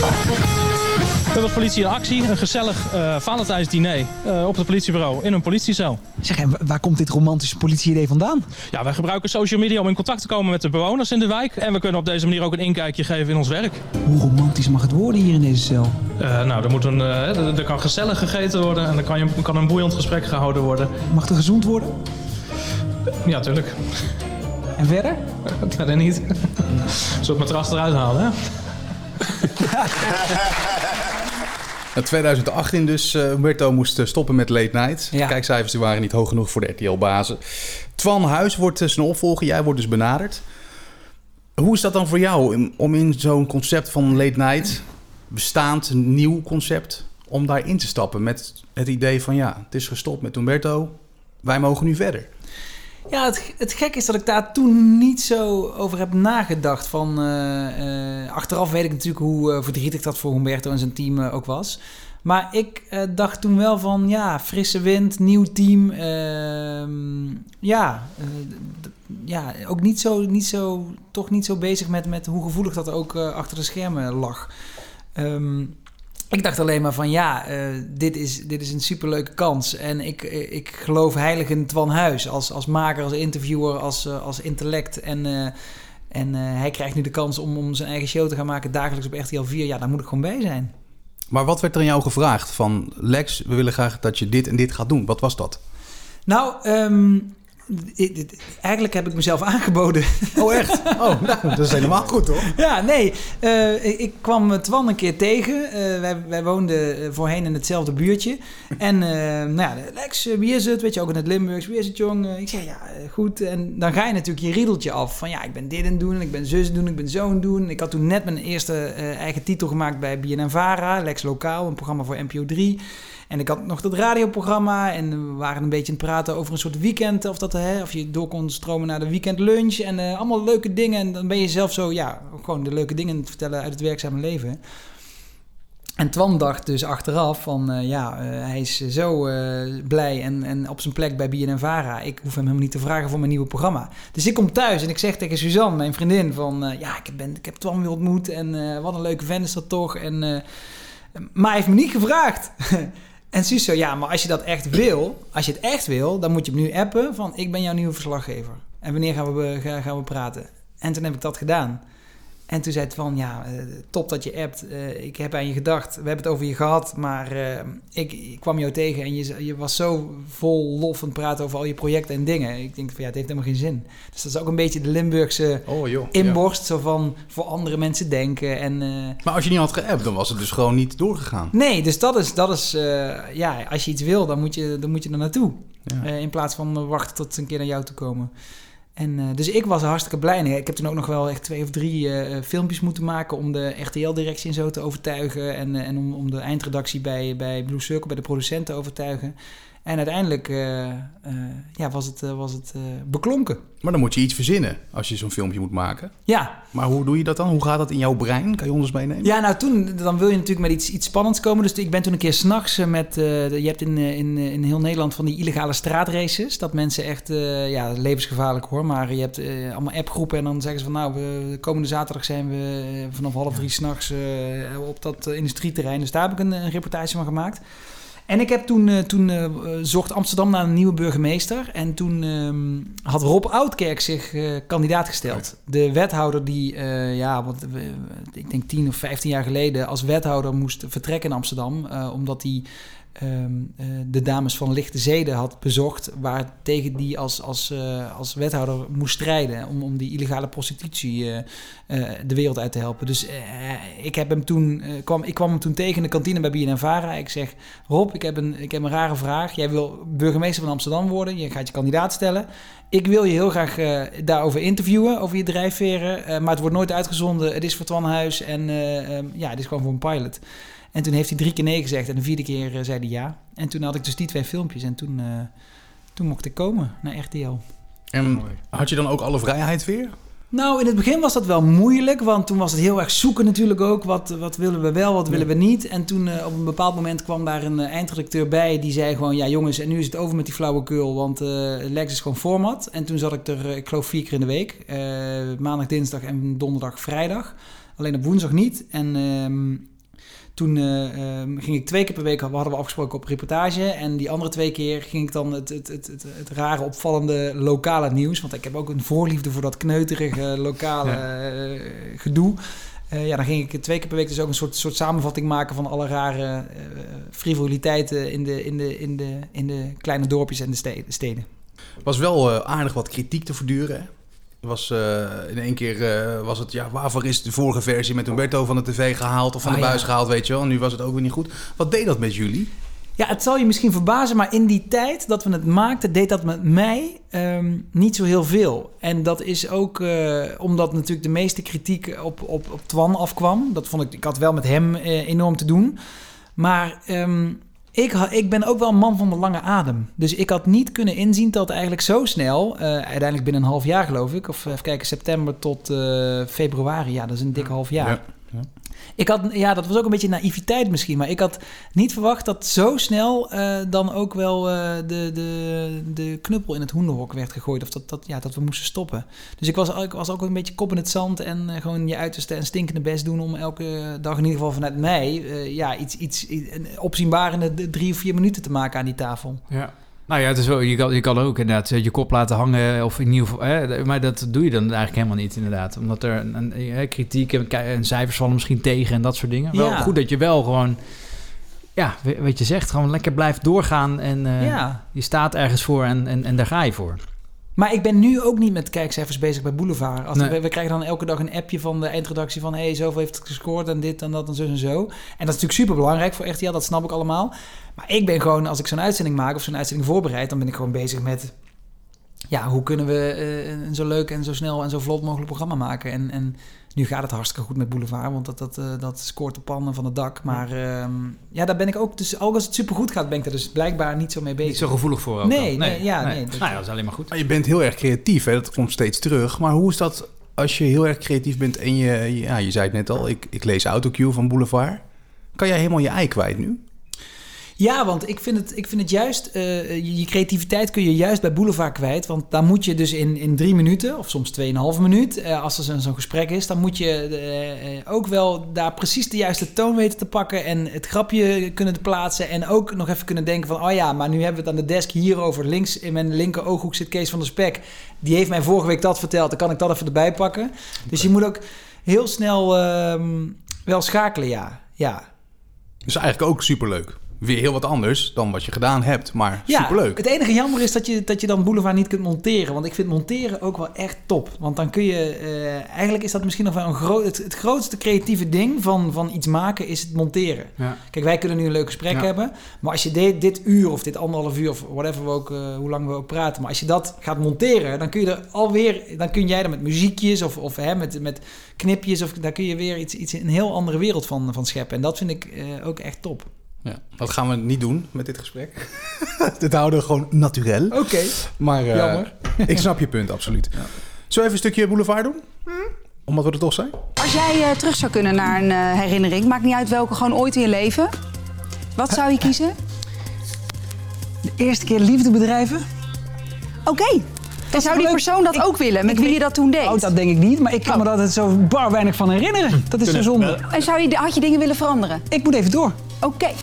We hebben als politie in actie, een gezellig eh Valentijnsdiner eh, op het politiebureau in een politiecel. Zeg, en wa- waar komt dit romantische politie-idee vandaan? Ja, wij gebruiken social media om in contact te komen met de bewoners in de wijk. En we kunnen op deze manier ook een inkijkje geven in ons werk. Hoe romantisch mag het worden hier in deze cel? Eh, nou, er, moet een, kan gezellig gegeten worden en er kan, je, kan een boeiend gesprek gehouden worden. Mag er gezoend worden? Ja, tuurlijk. En verder? *laughs* Verder niet. Zullen we het matras eruit halen, hè? *laughs* *laughs* In 2018 dus, eh Humberto moest eh, stoppen met Late Night. Ja. Kijkcijfers die waren niet hoog genoeg voor de RTL-bazen. Twan Huis wordt eh, zijn opvolger, jij wordt dus benaderd. Hoe is dat dan voor jou om- in zo'n concept van Late Night, bestaand, nieuw concept, om daarin te stappen met het idee van ja, het is gestopt met Humberto, wij mogen nu verder. Ja, het, het gek is dat ik daar toen niet zo over heb nagedacht. Van, eh, eh, achteraf weet ik natuurlijk hoe eh, verdrietig dat voor Humberto en zijn team ook was. Maar ik dacht toen wel van, ja, frisse wind, nieuw team. ehm, ja, ja, ook niet zo, niet zo, toch niet zo bezig met, met hoe gevoelig dat ook achter de schermen lag. Ehm, ik dacht alleen maar van ja, eh, dit, is, dit is een superleuke kans. En ik, ik geloof heilig in Twan Huis als, als maker, als interviewer, als, eh, als intellect. En, eh, en hij krijgt nu de kans om, om zijn eigen show te gaan maken dagelijks op RTL 4. Ja, daar moet ik gewoon bij zijn. Maar wat werd er aan jou gevraagd van Lex, we willen graag dat je dit en dit gaat doen. Wat was dat? Nou, ehm, eigenlijk heb ik mezelf aangeboden. Oh, echt? Oh, nou, dat is helemaal goed, hoor. *laughs* Ja, nee. eh, ik, kwam eh, Twan een keer tegen. Eh, wij, wij woonden voorheen in hetzelfde buurtje. En nou ja, Lex, wie is het? Weet je, ook in het Limburgs. Wie is het, jong? Ik zei, ja, goed. En dan ga je natuurlijk je riedeltje af. Van ja, ik ben dit het doen. En ik ben zus doen. Ik ben zo aan het doen. Ik had toen net mijn eerste eigen titel gemaakt bij BNN-Vara. Lex Lokaal, een programma voor NPO 3. En ik had nog dat radioprogramma en we waren een beetje aan het praten over een soort weekend. Of, dat, hè, of je door kon stromen naar de weekendlunch en eh, allemaal leuke dingen. En dan ben je zelf zo, ja, gewoon de leuke dingen vertellen uit het werkzame leven. En Twan dacht dus achteraf van, eh, ja, eh, hij is zo blij en, en op zijn plek bij BNNVARA. Ik hoef hem helemaal niet te vragen voor mijn nieuwe programma. Dus ik kom thuis en ik zeg tegen Suzanne, mijn vriendin, van... ja, ik, ben, ik heb Twan weer ontmoet en wat een leuke vent is dat toch. En, maar hij heeft me niet gevraagd. *laughs* en Suus zo, ja, maar als je dat echt wil, als je het echt wil... dan moet je hem nu appen van, ik ben jouw nieuwe verslaggever. En wanneer gaan we, gaan, gaan we praten? En toen heb ik dat gedaan. En toen zei het van, ja, eh, top dat je appt. Eh, ik heb aan je gedacht. We hebben het over je gehad. Maar eh, ik, ik kwam jou tegen en je, je was zo vol lof aan het praten over al je projecten en dingen. Ik denk van, ja, het heeft helemaal geen zin. Dus dat is ook een beetje de Limburgse Oh, joh. inborst. Zo van, voor andere mensen denken. En, Maar als je niet had geappt, dan was het dus gewoon niet doorgegaan. Nee, dus dat is, dat is ja, als je iets wil, dan moet je, dan moet je er naartoe. Ja. In plaats van wachten tot ze een keer naar jou toe komen. En, eh, dus ik was hartstikke blij. En ik heb toen ook nog wel echt twee of drie eh, eh, filmpjes moeten maken om de RTL-directie en zo te overtuigen. En, en om, om de eindredactie bij, bij Blue Circle, bij de producent te overtuigen. En uiteindelijk eh, eh, ja, was het, eh, was het beklonken. Maar dan moet je iets verzinnen als je zo'n filmpje moet maken. Ja. Maar hoe doe je dat dan? Hoe gaat dat in jouw brein? Kan je ons meenemen? Ja, nou toen, dan wil je natuurlijk met iets, iets spannends komen. Dus ik ben toen een keer s'nachts met, je hebt in, in, in heel Nederland van die illegale straatraces. Dat mensen echt, ja, levensgevaarlijk hoor. Maar je hebt allemaal appgroepen en dan zeggen ze van nou, we, komende zaterdag zijn we vanaf half drie s'nachts op dat industrieterrein. Dus daar heb ik een, een reportage van gemaakt. En ik heb toen, eh, toen eh, zocht Amsterdam naar een nieuwe burgemeester. En toen ehm, had Rob Oudkerk zich eh, kandidaat gesteld. De wethouder die, ja, wat, ik denk 10 of 15 jaar geleden als wethouder moest vertrekken in Amsterdam. omdat hij ehm, eh, de dames van Lichte Zeden had bezocht. Waar tegen die als, als, eh, als wethouder moest strijden. Om, om die illegale prostitutie eh, de wereld uit te helpen. Dus ik, heb hem toen, kwam, ik kwam hem toen tegen in de kantine bij BNNVARA. Ik zeg, Rob, ik heb, een, ik heb een rare vraag. Jij wil burgemeester van Amsterdam worden. Je gaat je kandidaat stellen. Ik wil je heel graag daarover interviewen, over je drijfveren. maar het wordt nooit uitgezonden. Het is voor Twan Huis en eh, ehm, ja, het is gewoon voor een pilot. En toen heeft hij drie keer nee gezegd en de vierde keer eh, zei hij ja. En toen had ik dus die twee filmpjes en toen, eh, toen mocht ik komen naar RTL. En had je dan ook alle vrijheid weer? Nou, in het begin was dat wel moeilijk, want toen was het heel erg zoeken natuurlijk ook. Wat, wat willen we wel, wat willen we niet? En toen eh, op een bepaald moment kwam daar een eindredacteur bij die zei gewoon... Ja jongens, en nu is het over met die flauwekul, want eh Lex is gewoon format. En toen zat ik er, eh, ik geloof vier keer in de week. eh, maandag, dinsdag en donderdag, vrijdag. Alleen op woensdag niet. En ehm, toen ehm, ging ik twee keer per week, hadden we afgesproken op reportage. En die andere twee keer ging ik dan het, het, het, het, het rare, opvallende lokale nieuws. Want ik heb ook een voorliefde voor dat kneuterige lokale eh, gedoe. Eh, ja, dan ging ik twee keer per week dus ook een soort, soort samenvatting maken van alle rare frivoliteiten in de, in, de, in, de, in de kleine dorpjes en de steden. was wel aardig wat kritiek te verduren. Was, eh, in één keer eh, was het, ja, waarvoor is de vorige versie met Humberto van de tv gehaald of van Ah, de buis ja. gehaald, weet je wel. En nu was het ook weer niet goed. Wat deed dat met jullie? Ja, het zal je misschien verbazen, maar in die tijd dat we het maakten, deed dat met mij ehm, niet zo heel veel. En dat is ook eh, omdat natuurlijk de meeste kritiek op, op, op Twan afkwam. Dat vond ik, ik had wel met hem enorm te doen. Maar ehm, ik, ik ben ook wel een man van de lange adem. Dus ik had niet kunnen inzien dat eigenlijk zo snel, eh, uiteindelijk binnen een half jaar geloof ik, of even kijken, september tot eh, februari, ja, dat is een dik half jaar. Ja, ja. Ik had, ja, dat was ook een beetje naïviteit misschien, maar ik had niet verwacht dat zo snel eh, dan ook wel eh, de, de, de knuppel in het hoenderhok werd gegooid. Of dat, dat, ja, dat we moesten stoppen. Dus ik was, ik was ook een beetje kop in het zand en eh, gewoon je uiterste en stinkende best doen om elke dag in ieder geval vanuit mij ja, iets, iets, een opzienbarende drie of vier minuten te maken aan die tafel. Ja. Nou ja, het is wel, je, kan, je kan ook inderdaad je kop laten hangen. Of in ieder geval, hè, maar dat doe je dan eigenlijk helemaal niet inderdaad. Omdat er een, een, hè, kritiek en, en cijfers vallen misschien tegen en dat soort dingen. Wel Ja. goed dat je wel gewoon, ja, we- wat je zegt, gewoon lekker blijft doorgaan. En eh, Ja. je staat ergens voor en, en, en daar ga je voor. Maar ik ben nu ook niet met kijkcijfers bezig bij Boulevard. Als Nee. we, we krijgen dan elke dag een appje van de eindredactie van... hé, hey, zoveel heeft het gescoord en dit en dat en zo en zo. En dat is natuurlijk super belangrijk voor RTL, dat snap ik allemaal. Maar ik ben gewoon, als ik zo'n uitzending maak of zo'n uitzending voorbereid... dan ben ik gewoon bezig met... ja, hoe kunnen we eh, een zo leuk en zo snel en zo vlot mogelijk programma maken. En, en nu gaat het hartstikke goed met Boulevard, want dat, dat, eh, dat scoort de pannen van het dak. Maar ehm, ja, daar ben ik ook, dus ook als het supergoed gaat, ben ik er dus blijkbaar niet zo mee bezig. Niet zo gevoelig voor ook Nee, dan. nee, ja, nee. Nou ja, dat is alleen maar goed. Maar je bent heel erg creatief, hè? dat komt steeds terug. Maar hoe is dat als je heel erg creatief bent en je, ja, je zei het net al, ik, ik lees Autocue van Boulevard. Kan jij helemaal je ei kwijt nu? Ja, want ik vind het, ik vind het juist, eh, je, creativiteit kun je juist bij Boulevard kwijt. Want daar moet je dus in, in drie minuten, of soms tweeënhalve minuut, eh, als er zo'n zo'n gesprek is, dan moet je eh, ook wel daar precies de juiste toon weten te pakken en het grapje kunnen plaatsen. En ook nog even kunnen denken van, oh ja, maar nu hebben we het aan de desk hierover. Links in mijn linker ooghoek zit Kees van der Spek. Die heeft mij vorige week dat verteld, dan kan ik dat even erbij pakken. Dus je moet ook heel snel ehm, wel schakelen, ja. Ja, Dus eigenlijk ook superleuk. Weer heel wat anders dan wat je gedaan hebt, maar Ja, superleuk. het enige jammer is dat je, dat je dan Boulevard niet kunt monteren. Want ik vind monteren ook wel echt top. Want dan kun je... eh, eigenlijk is dat misschien nog wel een groot... Het, het grootste creatieve ding van, van iets maken is het monteren. Ja. Kijk, wij kunnen nu een leuk gesprek Ja. hebben. Maar als je dit, dit uur of dit anderhalf uur of whatever we ook, eh, hoe lang we ook praten. Maar als je dat gaat monteren, dan kun je er alweer... Dan kun jij er met muziekjes of, of hè, met, met knipjes... Of daar kun je weer iets, iets, een heel andere wereld van, van scheppen. En dat vind ik eh, ook echt top. Ja, dat gaan we niet doen met dit gesprek. *laughs* dit houden we gewoon naturel. Oké. Maar eh, Jammer. *laughs* ik snap je punt, absoluut. Zullen we even een stukje Boulevard doen? Omdat we er toch zijn? Als jij eh, terug zou kunnen naar een eh, herinnering, maakt niet uit welke, gewoon ooit in je leven. Wat zou je kiezen? De eerste keer liefde bedrijven? Oké. En zou die persoon dat ook willen, met wie je dat toen deed? Oh, dat denk ik niet, maar ik kan me daar altijd zo bar weinig van herinneren. Dat is zo zonde. En zou je, had je dingen willen veranderen? Ik moet even door. Oké. *laughs*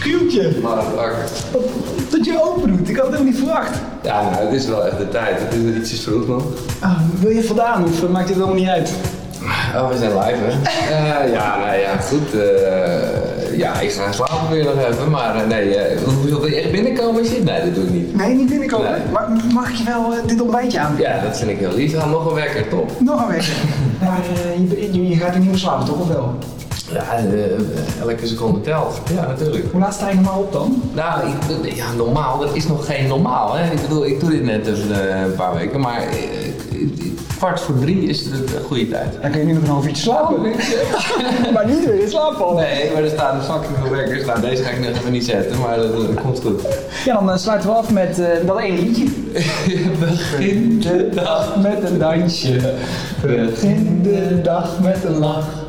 Cute. Dat je open doet, ik had het helemaal niet verwacht. Ja, nou, het is wel echt de tijd. Het is er ietsjes vroeg nog. Ah, wil je vandaan of maakt het helemaal niet uit? Oh, we zijn live, hè? Eh, ja, nou ja, goed. eh, ja, ik ga slapen weer nog even. Maar eh, nee, eh, wil je echt binnenkomen? Is dit? Nee, dat doe ik niet. Nee, niet binnenkomen. Maar mag ik je wel dit ontbijtje aan? Ja, dat vind ik heel lief. Ga nog een wekker, top. Nog een week. *laughs* Maar eh, je, je, je gaat er niet meer slapen, toch? Of wel? Ja, eh, elke seconde telt. Ja, natuurlijk. Hoe laat sta je normaal op dan? Nou, ik, ja, normaal, dat is nog geen normaal. Hè? Ik bedoel, ik doe dit net even eh, een paar weken, maar eh, kwart voor drie is de de goede tijd. Dan kun je nu nog een half uurtje slapen. *laughs* maar niet weer in slaap vallen. Nee, maar er staan fucking veel wekkers. Nou, deze ga ik nog even niet zetten, maar dat, dat komt goed. Ja, dan sluiten we af met eh, dat ene liedje. *laughs* Begin de dag met een dansje. Begin de dag met een lach.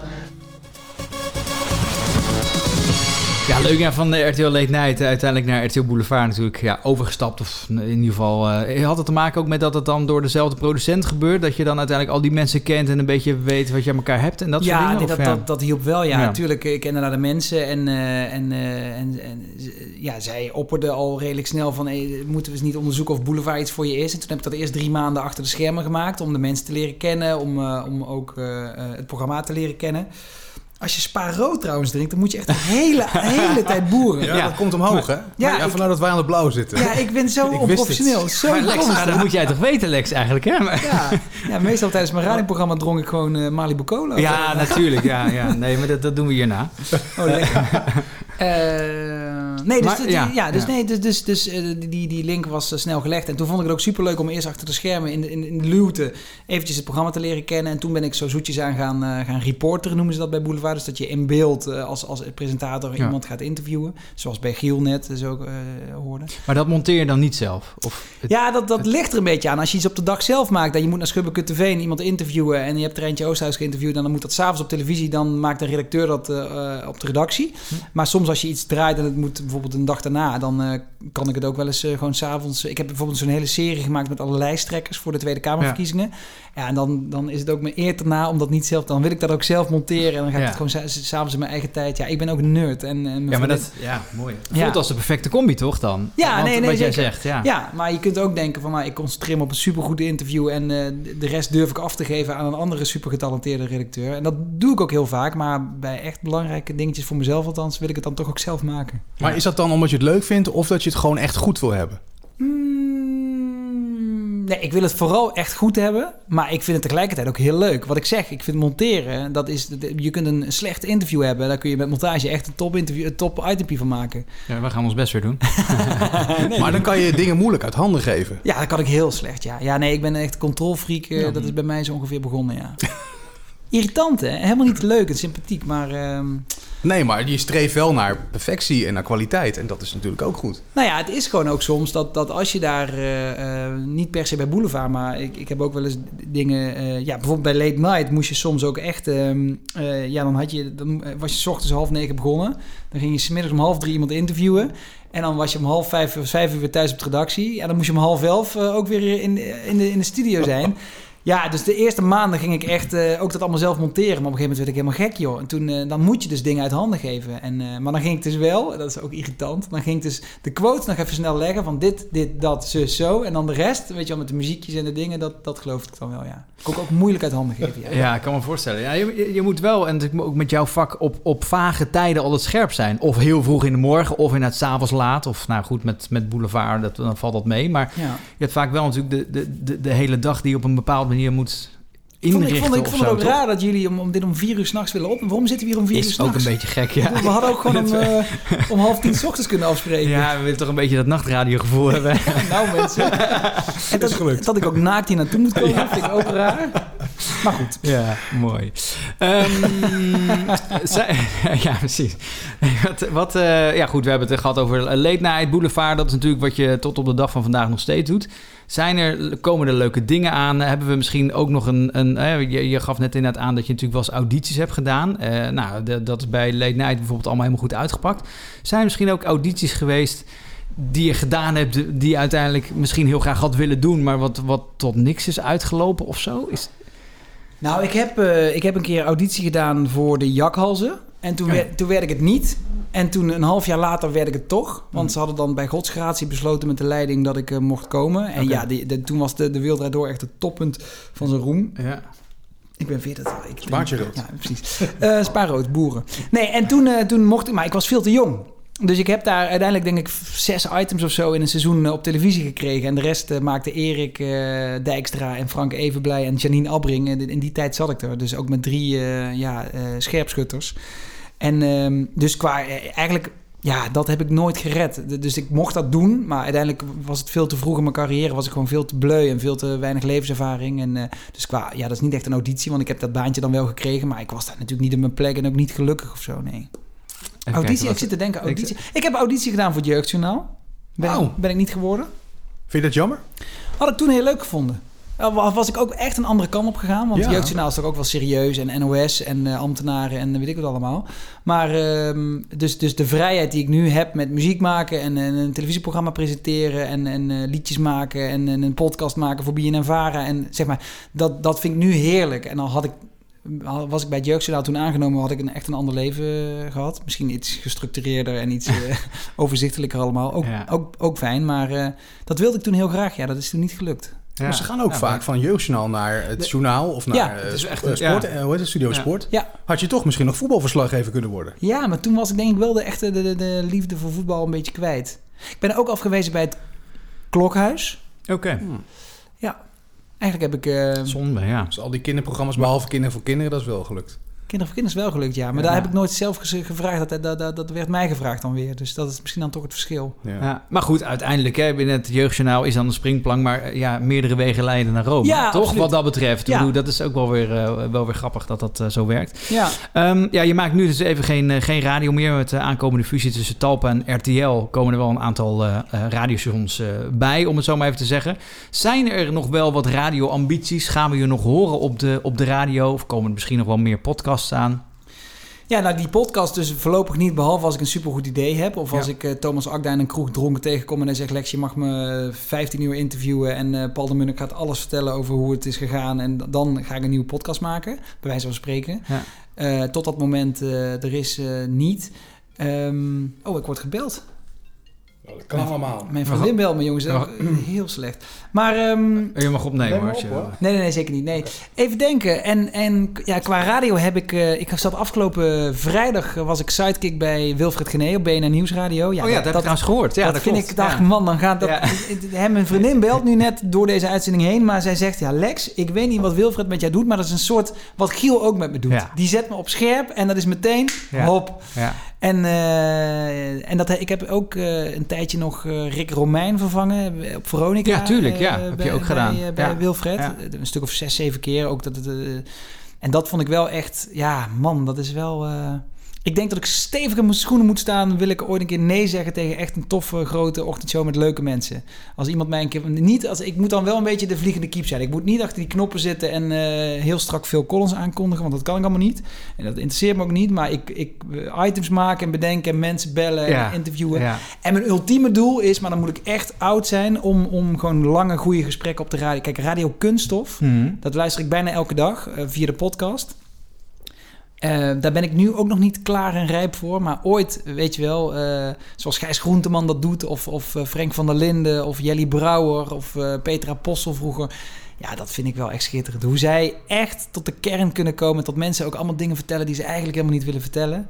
Ja, leuk ja, van de RTL Late Night eh, uiteindelijk naar RTL Boulevard natuurlijk ja, overgestapt. Of in ieder geval, eh, had het te maken ook met dat het dan door dezelfde producent gebeurt? Dat je dan uiteindelijk al die mensen kent en een beetje weet wat je aan elkaar hebt en dat soort ja, dingen? nee, Of dat, dat, dat hielp wel. Ja, Ja. natuurlijk. Ik kende naar de mensen en, eh, en, en, ja, zij opperden al redelijk snel van... Hey, moeten we eens niet onderzoeken of Boulevard iets voor je is? En toen heb ik dat eerst drie maanden achter de schermen gemaakt... om de mensen te leren kennen, om, om ook het programma te leren kennen. Als je Spa rood trouwens drinkt, dan moet je echt een hele, *laughs* hele tijd boeren. Ja, dat komt omhoog, hè? Ja, Ja, ik- vandaar dat wij aan het blauw zitten. Ja, ik ben zo *laughs* Ik wist onprofessioneel. Zo Maar Lex, dat moet jij toch weten, Lex, eigenlijk, hè? Maar- Ja, ja, meestal tijdens mijn *laughs* radioprogramma dronk ik gewoon eh, Malibu Cola. Ja, natuurlijk. Ja, ja. Nee, maar dat, dat doen we hierna. Oh, lekker. Eh, nee, dus, Maar, dit- ja, ja, dus, ja. nee, dus, dus, dus eh, die, die link was eh, snel gelegd. En toen vond ik het ook superleuk om eerst achter de schermen in de, in, in de luwte eventjes het programma te leren kennen. En toen ben ik zo zoetjes aan gaan, gaan reporteren, noemen ze dat bij Boulevard. Dus dat je in beeld als, als presentator Ja. iemand gaat interviewen. Zoals bij Giel net zo eh hoorde. Maar dat monteer je dan niet zelf? Of het- Ja, dat, dat ligt er een beetje aan. Als je iets op de dag zelf maakt en je moet naar Schubbeke TV en iemand interviewen en je hebt Treintje Oosthuis geïnterviewd en dan moet dat s'avonds op televisie, dan maakt de redacteur dat op de redactie. Maar soms als je iets draait en het moet bijvoorbeeld een dag daarna, dan eh, kan ik het ook wel eens eh, gewoon s'avonds. Ik heb bijvoorbeeld zo'n hele serie gemaakt met alle lijsttrekkers voor de Tweede Kamerverkiezingen. En dan, dan is het ook mijn eer te na om dat niet zelf, dan wil ik dat ook zelf monteren en dan ga ik Ja. het gewoon s'avonds in mijn eigen tijd. Ja, ik ben ook een nerd. En, en Ja, maar vriendin- dat ja, mooi. Ja. Voelt als de perfecte combi, toch dan? Ja, Want nee, nee, Wat jij zeker. zegt, ja. ja, maar je kunt ook denken van, nou, ik concentreer me op een supergoed interview en eh, de rest durf ik af te geven aan een andere supergetalenteerde redacteur. En dat doe ik ook heel vaak, maar bij echt belangrijke dingetjes voor mezelf althans wil ik het dan toch ook zelf maken. Maar is dat dan omdat je het leuk vindt of dat je het gewoon echt goed wil hebben? Mm, nee, ik wil het vooral echt goed hebben. Maar ik vind het tegelijkertijd ook heel leuk. Wat ik zeg, ik vind monteren, dat is, je kunt een slecht interview hebben. Daar kun je met montage echt een top, interview, een top itempie van maken. Ja, we gaan ons best weer doen. *laughs* maar dan kan je dingen moeilijk uit handen geven. Ja, dat kan ik heel slecht, ja. Ja, nee, ik ben een echt controlfreak. eh, Dat is bij mij zo ongeveer begonnen, ja. *laughs* Irritant, hè? Helemaal niet leuk en sympathiek, maar... ehm, Nee, maar je streeft wel naar perfectie en naar kwaliteit. En dat is natuurlijk ook goed. Nou ja, het is gewoon ook soms dat, dat als je daar eh, eh, niet per se bij Boulevard, maar ik, ik heb ook wel eens dingen. eh, ja, bijvoorbeeld bij Late Night moest je soms ook echt. ehm, eh, ja, dan, had je, dan was je 's ochtends half negen begonnen. Dan ging je 's middags om half drie iemand interviewen. En dan was je om half vijf of vijf uur weer thuis op de redactie. Ja, dan moest je om half elf ook weer in, in, de, in de studio zijn. Ja, dus de eerste maanden ging ik echt eh, ook dat allemaal zelf monteren. Maar op een gegeven moment werd ik helemaal gek, joh. En toen, eh, dan moet je dus dingen uit handen geven. En, eh, maar dan ging ik dus wel, dat is ook irritant, dan ging ik dus de quotes nog even snel leggen van dit, dit, dat, zo, zo. En dan de rest, weet je wel, met de muziekjes en de dingen, dat, dat geloof ik dan wel, ja. Kon ik ook moeilijk uit handen geven, ja. Ja, ik kan me voorstellen. Ja, je, je- moet wel, en ook met jouw vak, op, op vage tijden altijd scherp zijn. Of heel vroeg in de morgen, of inderdaad s'avonds laat. Of nou goed, met, met Boulevard, dat, dan valt dat mee. Maar Ja. je hebt vaak wel natuurlijk de, de, de, de hele dag die op een bepaalde manier moet Ik vond, inrichten ik vond, ik vond het ook toch? raar dat jullie om, om dit om vier uur s'nachts willen op. Waarom zitten we hier om vier uur Is s'nachts? ook een beetje gek, ja. We hadden ook gewoon om, *laughs* eh, om half tien 's ochtends kunnen afspreken. Ja, we willen toch een beetje dat nachtradiogevoel *laughs* hebben. nou mensen. *laughs* en dat, dat ik ook naakt hier naartoe moet komen, vind ik ook raar. Maar goed. Ja, mooi. Ehm, ja, precies. Wat, wat, eh, ja, goed, we hebben het gehad over Late Night Boulevard. Dat is natuurlijk wat je tot op de dag van vandaag nog steeds doet. Zijn er, komen er leuke dingen aan? Hebben we misschien ook nog een... een je, gaf net inderdaad aan dat je natuurlijk wel eens audities hebt gedaan. Eh, nou, dat is bij Late Night bijvoorbeeld allemaal helemaal goed uitgepakt. Zijn er misschien ook audities geweest die je gedaan hebt... die je uiteindelijk misschien heel graag had willen doen... maar wat, wat tot niks is uitgelopen of zo? Is, Nou, ik heb, eh, ik heb een keer auditie gedaan voor de Jakhalzen. En toen, werd, toen werd ik het niet. En toen een half jaar later werd ik het toch. Want ze hadden dan bij godsgratie besloten met de leiding dat ik eh, mocht komen. En ja, de- toen was de, de Draait Door echt het toppunt van zijn roem. Ja. Ik ben 40. Ik, Spaartje rood. Ja, precies. *laughs* Eh spaarrood, boeren. Nee, en toen, eh, toen mocht ik... Maar ik was veel te jong. Dus ik heb daar uiteindelijk denk ik zes items of zo in een seizoen eh, op televisie gekregen. En de rest eh, maakte Erik eh, Dijkstra en Frank Evenblij en Janine Abbring. In die tijd zat ik er. Dus ook met drie eh, ja, scherpschutters. En ehm, dus qua... eigenlijk... Ja, dat heb ik nooit gered. Dus ik mocht dat doen, maar uiteindelijk was het veel te vroeg in mijn carrière. Was ik gewoon veel te bleu en veel te weinig levenservaring. En, dus qua, ja, dat is niet echt een auditie, want ik heb dat baantje dan wel gekregen. Maar ik was daar natuurlijk niet op mijn plek en ook niet gelukkig of zo, nee. Auditie, ik zit te denken, ik- auditie. Ik, heb auditie gedaan voor het Jeugdjournaal. Ben, Oh. ben ik niet geworden. Vind je dat jammer? Had ik toen heel leuk gevonden. Wa- Was ik ook echt een andere kant op gegaan. Want Ja. het Jeugdjournaal is toch ook wel serieus. En NOS en eh, ambtenaren en weet ik wat allemaal. Maar ehm, dus, dus de vrijheid die ik nu heb met muziek maken... en, en een televisieprogramma presenteren... en, en eh, liedjes maken en, en een podcast maken voor BNN Vara... en zeg maar, dat, dat vind ik nu heerlijk. En dan had ik... al Was ik bij het Jeugdjournaal toen aangenomen, had ik een, echt een ander leven eh, gehad. Misschien iets gestructureerder en iets *laughs* eh, overzichtelijker allemaal. Ook, Ja. ook, ook fijn, maar eh, dat wilde ik toen heel graag. Ja, dat is toen niet gelukt. Maar ze gaan ook vaak van jeugdjournaal naar het journaal of naar Ja, het is echt een- sport, ja. hoe heet het, Studio Ja. Sport. Ja. Had je toch misschien nog voetbalverslaggever kunnen worden? Ja, maar toen was ik denk ik wel de echte de, de, de liefde voor voetbal een beetje kwijt. Ik ben ook afgewezen bij het Klokhuis. Oké. Ja, eigenlijk heb ik... eh Zonde, ja. Dus al die kinderprogramma's, behalve Kinderen voor Kinderen, dat is wel gelukt. Kinderen voor Kinderen is wel gelukt, ja. Maar Ja. daar heb ik nooit zelf gevraagd. Dat, dat, dat, dat werd mij gevraagd dan weer. Dus dat is misschien dan toch het verschil. Ja. maar goed, uiteindelijk, hè, binnen het jeugdjournaal is dan een springplank, maar eh, ja, meerdere wegen leiden naar Rome. Ja, toch? absoluut. Wat dat betreft. Ik Ja. bedoel, dat is ook wel weer, eh, wel weer grappig dat dat eh, zo werkt. Ja. Ehm, ja, je maakt nu dus even geen, geen radio meer. Met de aankomende fusie tussen Talpa en RTL komen er wel een aantal radiostations eh, bij, om het zo maar even te zeggen. Zijn er nog wel wat radioambities? Gaan we je nog horen op de, op de radio? Of komen er misschien nog wel meer podcasts aan? Ja, nou die podcast dus voorlopig niet, behalve als ik een supergoed idee heb. Of als Ja. ik eh, Thomas Akda in een kroeg dronken tegenkom en hij zegt... Lex, je mag me 15 uur interviewen en eh, Paul de Munnik gaat alles vertellen over hoe het is gegaan. En dan ga ik een nieuwe podcast maken, bij wijze van spreken. Ja. Eh, tot dat moment eh, er is eh, niet. Ehm, oh, ik word gebeld. Dat kan allemaal. Mijn vriendin belt me, jongens. *clears throat* Heel slecht. Maar... ehm, Je mag opnemen hoor. op. Nee, nee, nee, zeker niet. Nee. Even denken. En, en ja, qua radio heb ik... eh, ik zat afgelopen vrijdag... eh, was ik sidekick bij Wilfred Gené op BNN Nieuwsradio. Oh ja, dat heb ik trouwens gehoord. Ja, dat, dat vind klopt. ik... dacht Ja. man, dan gaat dat... Ja. *laughs* Hem, mijn vriendin belt nu net door deze uitzending heen. Maar zij zegt... Ja, Lex, ik weet niet wat Wilfred met jou doet. Maar dat is een soort... Wat Giel ook met me doet. Ja. Die zet me op scherp. En dat is meteen... Ja. Hop. Ja. En, eh, en dat, ik heb ook eh, een tijdje nog eh, Rick Romein vervangen op Veronica. Ja, tuurlijk, ja. Heb je bij- ook gedaan. Bij, bij Ja. Wilfred. Ja. Een stuk of zes, zeven keer. Ook dat het, en dat vond ik wel echt... Ja, man, dat is wel... ik denk dat ik stevig in mijn schoenen moet staan. Wil ik ooit een keer nee zeggen tegen echt een toffe grote ochtendshow met leuke mensen. Als iemand mij een keer. Niet als, ik moet dan wel een beetje de vliegende kiep zijn. Ik moet niet achter die knoppen zitten en eh, heel strak veel Collins aankondigen. Want dat kan ik allemaal niet. En dat interesseert me ook niet. Maar ik, ik eh, items maken en bedenken en mensen bellen Ja. en interviewen. Ja. En mijn ultieme doel is, maar dan moet ik echt oud zijn om, om gewoon lange, goede gesprekken op de radio. Kijk, Radio Kunststof, Mhm. dat luister ik bijna elke dag eh, via de podcast. Eh, daar ben ik nu ook nog niet klaar en rijp voor. Maar ooit, weet je wel, eh, zoals Gijs Groenteman dat doet... of, of eh, Frank van der Linden, of Jelly Brouwer... of Petra Possel vroeger... Ja, dat vind ik wel echt schitterend. Hoe zij echt tot de kern kunnen komen... tot mensen ook allemaal dingen vertellen... die ze eigenlijk helemaal niet willen vertellen.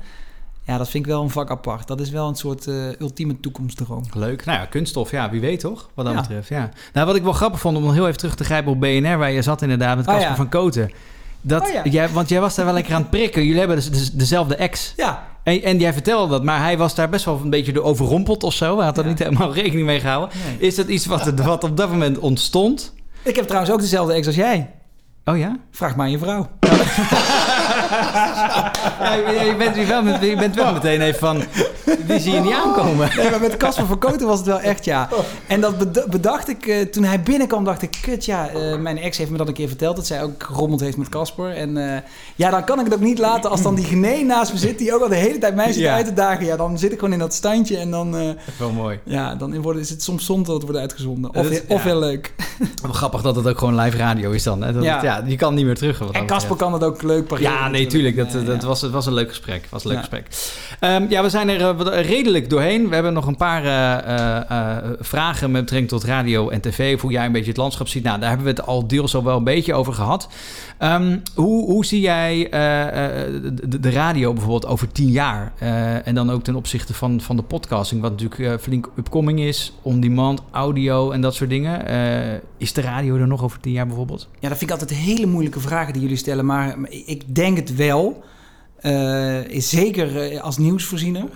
Ja, dat vind ik wel een vak apart. Dat is wel een soort eh, ultieme toekomstdroom. Leuk. Nou ja, kunststof, ja, wie weet toch? Wat dat Ja. betreft, ja. Nou, wat ik wel grappig vond, om nog heel even terug te grijpen op BNR, waar je zat inderdaad met Oh, Casper ja. van Koten. Dat, Oh, ja. jij, want jij was daar wel lekker aan het prikken. Jullie hebben dus, dus dezelfde ex. Ja. En, en jij vertelde dat, maar hij was daar best wel een beetje door overrompeld of zo. Hij had er niet helemaal *laughs* rekening mee gehouden. Nee. Is dat iets wat, wat op dat moment ontstond? Ik heb trouwens ook dezelfde ex als jij. Oh ja? Vraag maar aan je vrouw. *laughs* *laughs* Ja, je, bent, wel, met- je bent wel meteen even van, die zie je niet aankomen. Nee, maar met Casper van Koten was het wel echt ja. En dat bed- bedacht ik, eh, toen hij binnenkwam, dacht ik, kut ja, eh, mijn ex heeft me dat een keer verteld, dat zij ook gerommeld heeft met Casper. En eh, ja, dan kan ik het ook niet laten als dan die genee naast me zit, die ook al de hele tijd mij zit Ja. uit te dagen. Ja, dan zit ik gewoon in dat standje en dan, Wel mooi. ja, dan wordt, is het soms zonde dat het wordt uitgezonden. Of, is- of ja. heel leuk. Grappig dat het ook gewoon live radio is dan. Hè? Dat Ja. het- ja, je kan niet meer terug. En Casper kan het ook leuk pareren. Ja, nee, natuurlijk. tuurlijk. Dat, dat. Was, het was een leuk gesprek. Was een leuk Ja. gesprek. Ehm, ja, we zijn er eh, wat- redelijk doorheen. We hebben nog een paar eh, eh, eh, vragen met betrekking tot radio en tv. Of hoe jij een beetje het landschap ziet. Nou, daar hebben we het al deels al wel een beetje over gehad. Ehm, hoe, hoe zie jij eh, eh, de, de radio bijvoorbeeld over tien jaar? Eh, en dan ook ten opzichte van, van de podcasting. Wat natuurlijk eh, flink upcoming is. On-demand, audio en dat soort dingen. Eh, is de radio er nog over tien jaar bijvoorbeeld? Ja, dat vind ik altijd hele moeilijke vragen die jullie stellen. Maar maar ik denk het wel. Eh, is zeker eh, als nieuwsvoorziener.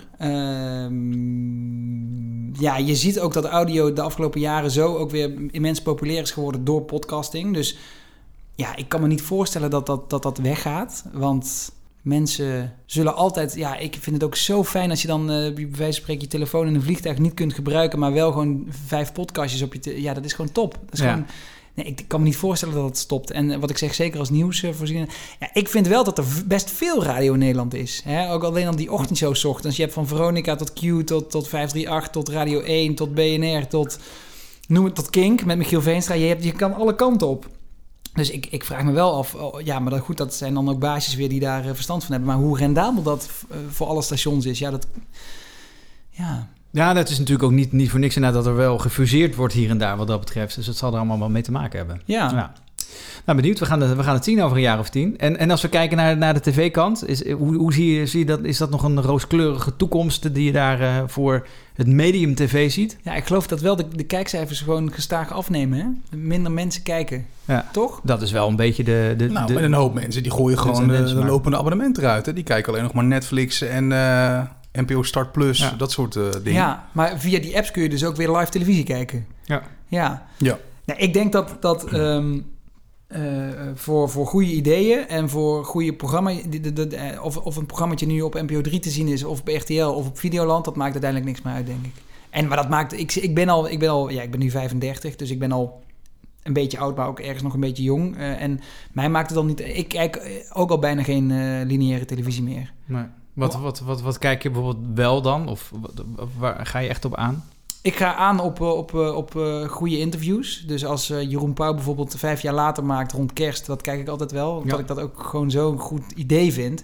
Ehm, ja, je ziet ook dat audio de afgelopen jaren zo ook weer immens populair is geworden door podcasting. Dus ja, ik kan me niet voorstellen dat dat, dat, dat weggaat. Want mensen zullen altijd... Ja, ik vind het ook zo fijn als je dan eh, bij wijze van spreken je telefoon in een vliegtuig niet kunt gebruiken... maar wel gewoon vijf podcastjes op je... te- ja, dat is gewoon top. Dat is Ja. gewoon... Nee, ik kan me niet voorstellen dat het stopt. En eh, wat ik zeg, zeker als nieuwsvoorziener... Ja, ik vind wel dat er best veel radio in Nederland is. Hè? Ook alleen al die 's ochtends. Je hebt van Veronica tot Q, tot, tot 538, tot Radio 1, tot BNR, tot... Noem het tot Kink met Michiel Veenstra. Je, hebt, je kan alle kanten op. Dus ik, ik vraag me wel af... oh, ja, maar dat, goed, dat zijn dan ook baasjes weer die daar eh, verstand van hebben. Maar hoe rendabel dat eh, voor alle stations is... Ja, dat... Ja, Ja, dat is natuurlijk ook niet, niet voor niks inderdaad dat er wel gefuseerd wordt hier en daar wat dat betreft. Dus dat zal er allemaal wel mee te maken hebben. Ja. Nou, benieuwd. We gaan, het, we gaan het zien over een jaar of tien. En, en als we kijken naar, naar de tv-kant, is, hoe, hoe zie, je, zie je dat? Is dat nog een rooskleurige toekomst die je daar eh, voor het medium tv ziet? ja, ik geloof dat wel de, de kijkcijfers gewoon gestaag afnemen. Hè? Minder mensen kijken. Ja. Toch? Dat is wel een beetje de... de, Nou, de met een hoop mensen die gooien gewoon de, benchmark. de lopende abonnementen eruit. Hè. Die kijken alleen nog maar Netflix en eh, NPO Start Plus, Ja. dat soort eh, dingen. Ja, maar via die apps kun je dus ook weer live televisie kijken. Ja. Ja. Ja. Nou, ik denk dat, dat ehm, eh, voor, voor goede ideeën en voor goede programma, de- de- de- eh, of, of een programmaatje nu op NPO 3 te zien is, of op RTL of op Videoland, dat maakt uiteindelijk niks meer uit, denk ik. En maar dat maakt, ik, ik ben al, ik ben al, ja, ik ben nu 35, dus ik ben al een beetje oud, maar ook ergens nog een beetje jong. Eh, en mij maakt het dan niet, ik kijk ook al bijna geen eh, lineaire televisie meer. Nee. Wat, wat, wat, wat kijk je bijvoorbeeld wel dan? Of waar ga je echt op aan? Ik ga aan op, eh, op, eh, op eh, goede interviews. Dus als Jeroen Pauw bijvoorbeeld vijf jaar later maakt rond kerst, dat kijk ik altijd wel. Omdat Ja. ik dat ook gewoon zo'n goed idee vind.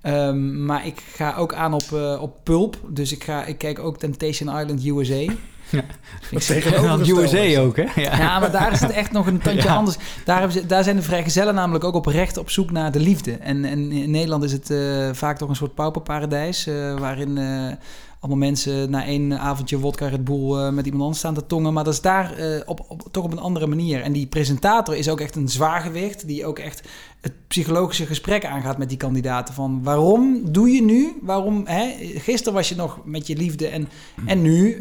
Ehm, maar ik ga ook aan op, op Pulp. Dus ik, ga, ik kijk ook Temptation Island USA. Ja. Ik tegenover USA ook, hè? Ja. Ja. maar daar is het echt nog een tandje *laughs* Ja. anders. Daar, ze, daar zijn de vrijgezellen namelijk ook oprecht op zoek naar de liefde. En, en in Nederland is het eh, vaak toch een soort pauperparadijs... eh, waarin eh, allemaal mensen na één avondje wodka Red Bull eh, met iemand anders staan te tongen. Maar dat is daar eh, op, toch op een andere manier. En die presentator is ook echt een zwaargewicht... die ook echt het psychologische gesprek aangaat met die kandidaten. Van waarom doe je nu? Waarom, hè? Gisteren was je nog met je liefde en, en nu eh,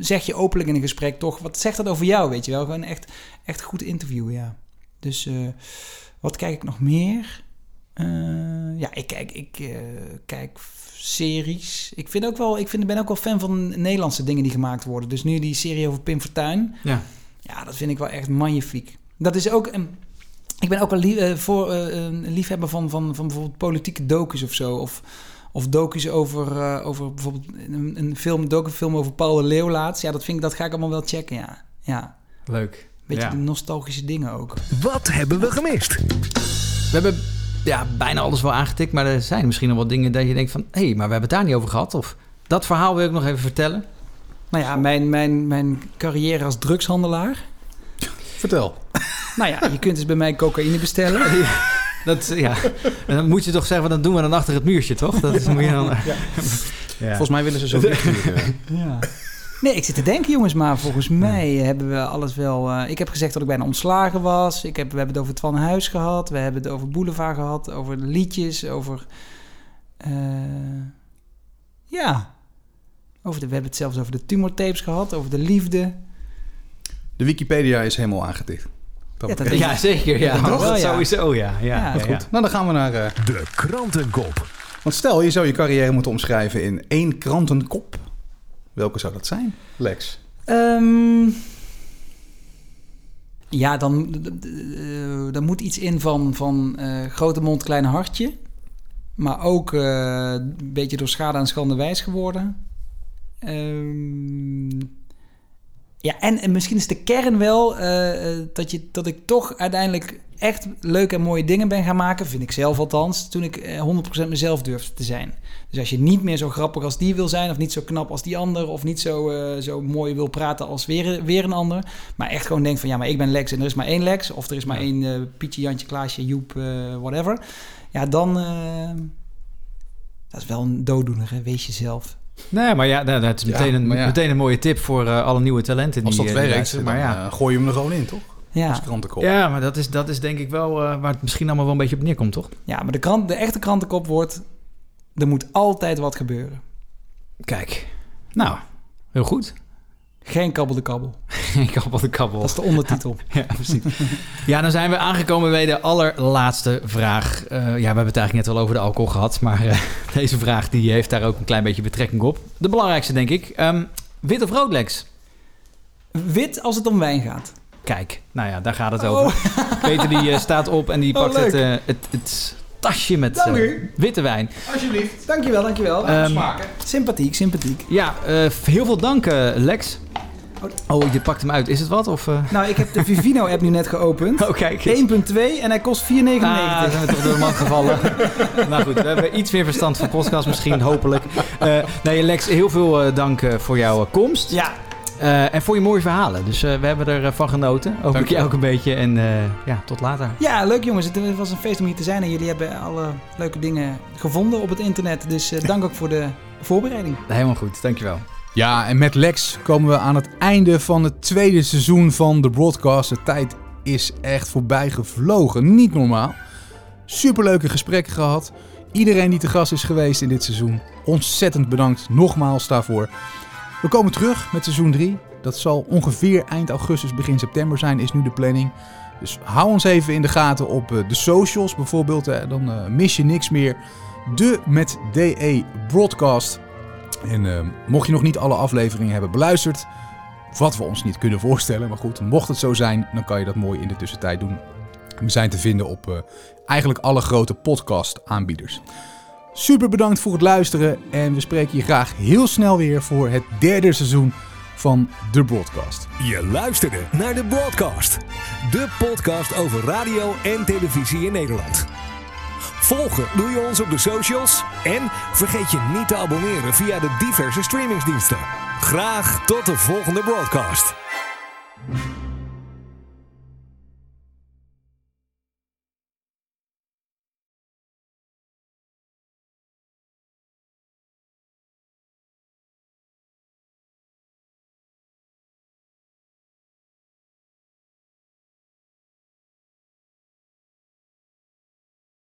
zeg je openlijk in een gesprek toch... wat zegt dat over jou, weet je wel? Gewoon echt, echt goed interviewen, ja. Dus wat kijk ik nog meer? Ja, ik kijk, ik, kijk series. Ik, vind ook wel, ik vind, ben ook wel fan van Nederlandse dingen die gemaakt worden. Dus nu die serie over Pim Fortuyn. Ja. Ja, dat vind ik wel echt magnifiek. Dat is ook een... Ik ben ook wel lief, eh, voor, eh, een liefhebber van, van, van bijvoorbeeld politieke docus of zo. Of, of docus over, eh, over bijvoorbeeld een, een film, docufilm over Paul de Leeuw laatst. Ja, dat, vind ik, dat ga ik allemaal wel checken, ja. ja. Leuk. Beetje Ja. de nostalgische dingen ook. Wat hebben we gemist? We hebben ja, bijna alles wel aangetikt, maar er zijn misschien nog wat dingen dat je denkt van... hé, hey, maar we hebben het daar niet over gehad. Of dat verhaal wil ik nog even vertellen. Nou ja, mijn, mijn, mijn carrière als drugshandelaar. Vertel. Nou ja, je kunt dus bij mij cocaïne bestellen. *laughs* Dat, ja. En dan moet je toch zeggen, dat doen we dan achter het muurtje, toch? Dat is, moet je dan, Ja. *laughs* Volgens mij willen ze zo. *laughs* Ja. Nee, ik zit te denken, jongens, maar volgens mij hebben we alles wel. eh, ik heb gezegd dat ik bijna ontslagen was. Ik heb, we hebben het over Twan Huis gehad. We hebben het over Boulevard gehad. Over liedjes. Over. eh, ja. Over de, we hebben het zelfs over de tumortapes gehad. Over de liefde. De Wikipedia is helemaal aangetikt. Ja, dat. Ja, zeker, ja. Dat sowieso, ja. Ja, Ja, Wat ja, goed. Nou, dan gaan we naar... eh, De krantenkop. Want stel, je zou je carrière moeten omschrijven in één krantenkop. Welke zou dat zijn, Lex? Ehm, ja, dan, d- d- eh, dan moet iets in van, van eh, grote mond, klein hartje. Maar ook eh, een beetje door schade en schande wijs geworden. Ehm, ja, en, en misschien is de kern wel dat, je, dat ik toch uiteindelijk echt leuke en mooie dingen ben gaan maken. Vind ik zelf althans. Toen ik eh, 100% mezelf durfde te zijn. Dus als je niet meer zo grappig als die wil zijn, of niet zo knap als die ander, of niet zo, eh, zo mooi wil praten als weer, weer een ander, maar echt gewoon denkt van ja, maar ik ben Lex en er is maar één Lex, of er is maar één eh, Pietje, Jantje, Klaasje, Joep, eh, whatever. Ja, dan. eh, dat is wel een dooddoener, hè? wees jezelf. Nee, maar ja, nou, dat is Ja, meteen, een, ja. meteen een mooie tip voor eh, alle nieuwe talenten. Als die, dat eh, die werkt, luisteren. dan maar ja. eh, gooi je hem er gewoon in, toch? Ja. Als krantenkop. Ja, maar dat is, dat is denk ik wel eh, waar het misschien allemaal wel een beetje op neerkomt, toch? Ja, maar de, krant, de echte krantenkop wordt, er moet altijd wat gebeuren. Kijk, nou, heel goed. Geen kabbel de kabbel. *laughs* Geen kabbel de kabbel. Dat is de ondertitel. *laughs* ja, precies. Ja, dan zijn we aangekomen bij de allerlaatste vraag. Eh, ja, we hebben het eigenlijk net al over de alcohol gehad, maar eh, *laughs* deze vraag die heeft daar ook een klein beetje betrekking op. De belangrijkste, denk ik. Ehm, wit of rood, Lex? Wit als het om wijn gaat. Kijk, nou ja, daar gaat het Oh. over. Peter die eh, staat op en die Oh, pakt het, eh, het, het tasje met eh, witte wijn. Alsjeblieft. Dankjewel, dankjewel. Ehm, Sympathiek, sympathiek. Ja, eh, heel veel dank, eh, Lex. Oh, je pakt hem uit. Is het wat? Of, eh? Nou, ik heb de Vivino-app nu net geopend. *laughs* Oh, kijk eens. 1.2 en hij kost 4,99. Ah, zijn we toch door de man gevallen. *laughs* nou goed, we hebben iets meer verstand van podcast misschien, hopelijk. Eh nee, Lex, heel veel eh, dank eh, voor jouw komst. Ja. Eh, en voor je mooie verhalen. Dus eh, we hebben ervan van genoten. Hoop ik je ook een beetje. En eh, ja, tot later. Ja, leuk jongens. Het was een feest om hier te zijn. En jullie hebben alle leuke dingen gevonden op het internet. Dus eh, dank ook voor de voorbereiding. Helemaal goed, dankjewel. Ja, en met Lex komen we aan het einde van het tweede seizoen van de broadcast. De tijd is echt voorbij gevlogen. Niet normaal. Superleuke gesprekken gehad. Iedereen die te gast is geweest in dit seizoen. Ontzettend bedankt nogmaals daarvoor. We komen terug met seizoen 3. Dat zal ongeveer eind augustus, begin september zijn, is nu de planning. Dus hou ons even in de gaten op eh, de socials bijvoorbeeld. Dan eh, mis je niks meer. De met DE broadcast. En eh, mocht je nog niet alle afleveringen hebben beluisterd, wat we ons niet kunnen voorstellen, maar goed, mocht het zo zijn, dan kan je dat mooi in de tussentijd doen. We zijn te vinden op eigenlijk alle grote podcast aanbieders. Super bedankt voor het luisteren en we spreken je graag heel snel weer voor het derde seizoen van de broadcast. Je luisterde naar de Broadcast. De podcast over radio en televisie in Nederland. Volgen doe je ons op de socials. En vergeet je niet te abonneren via de diverse streamingsdiensten. Graag tot de volgende broadcast.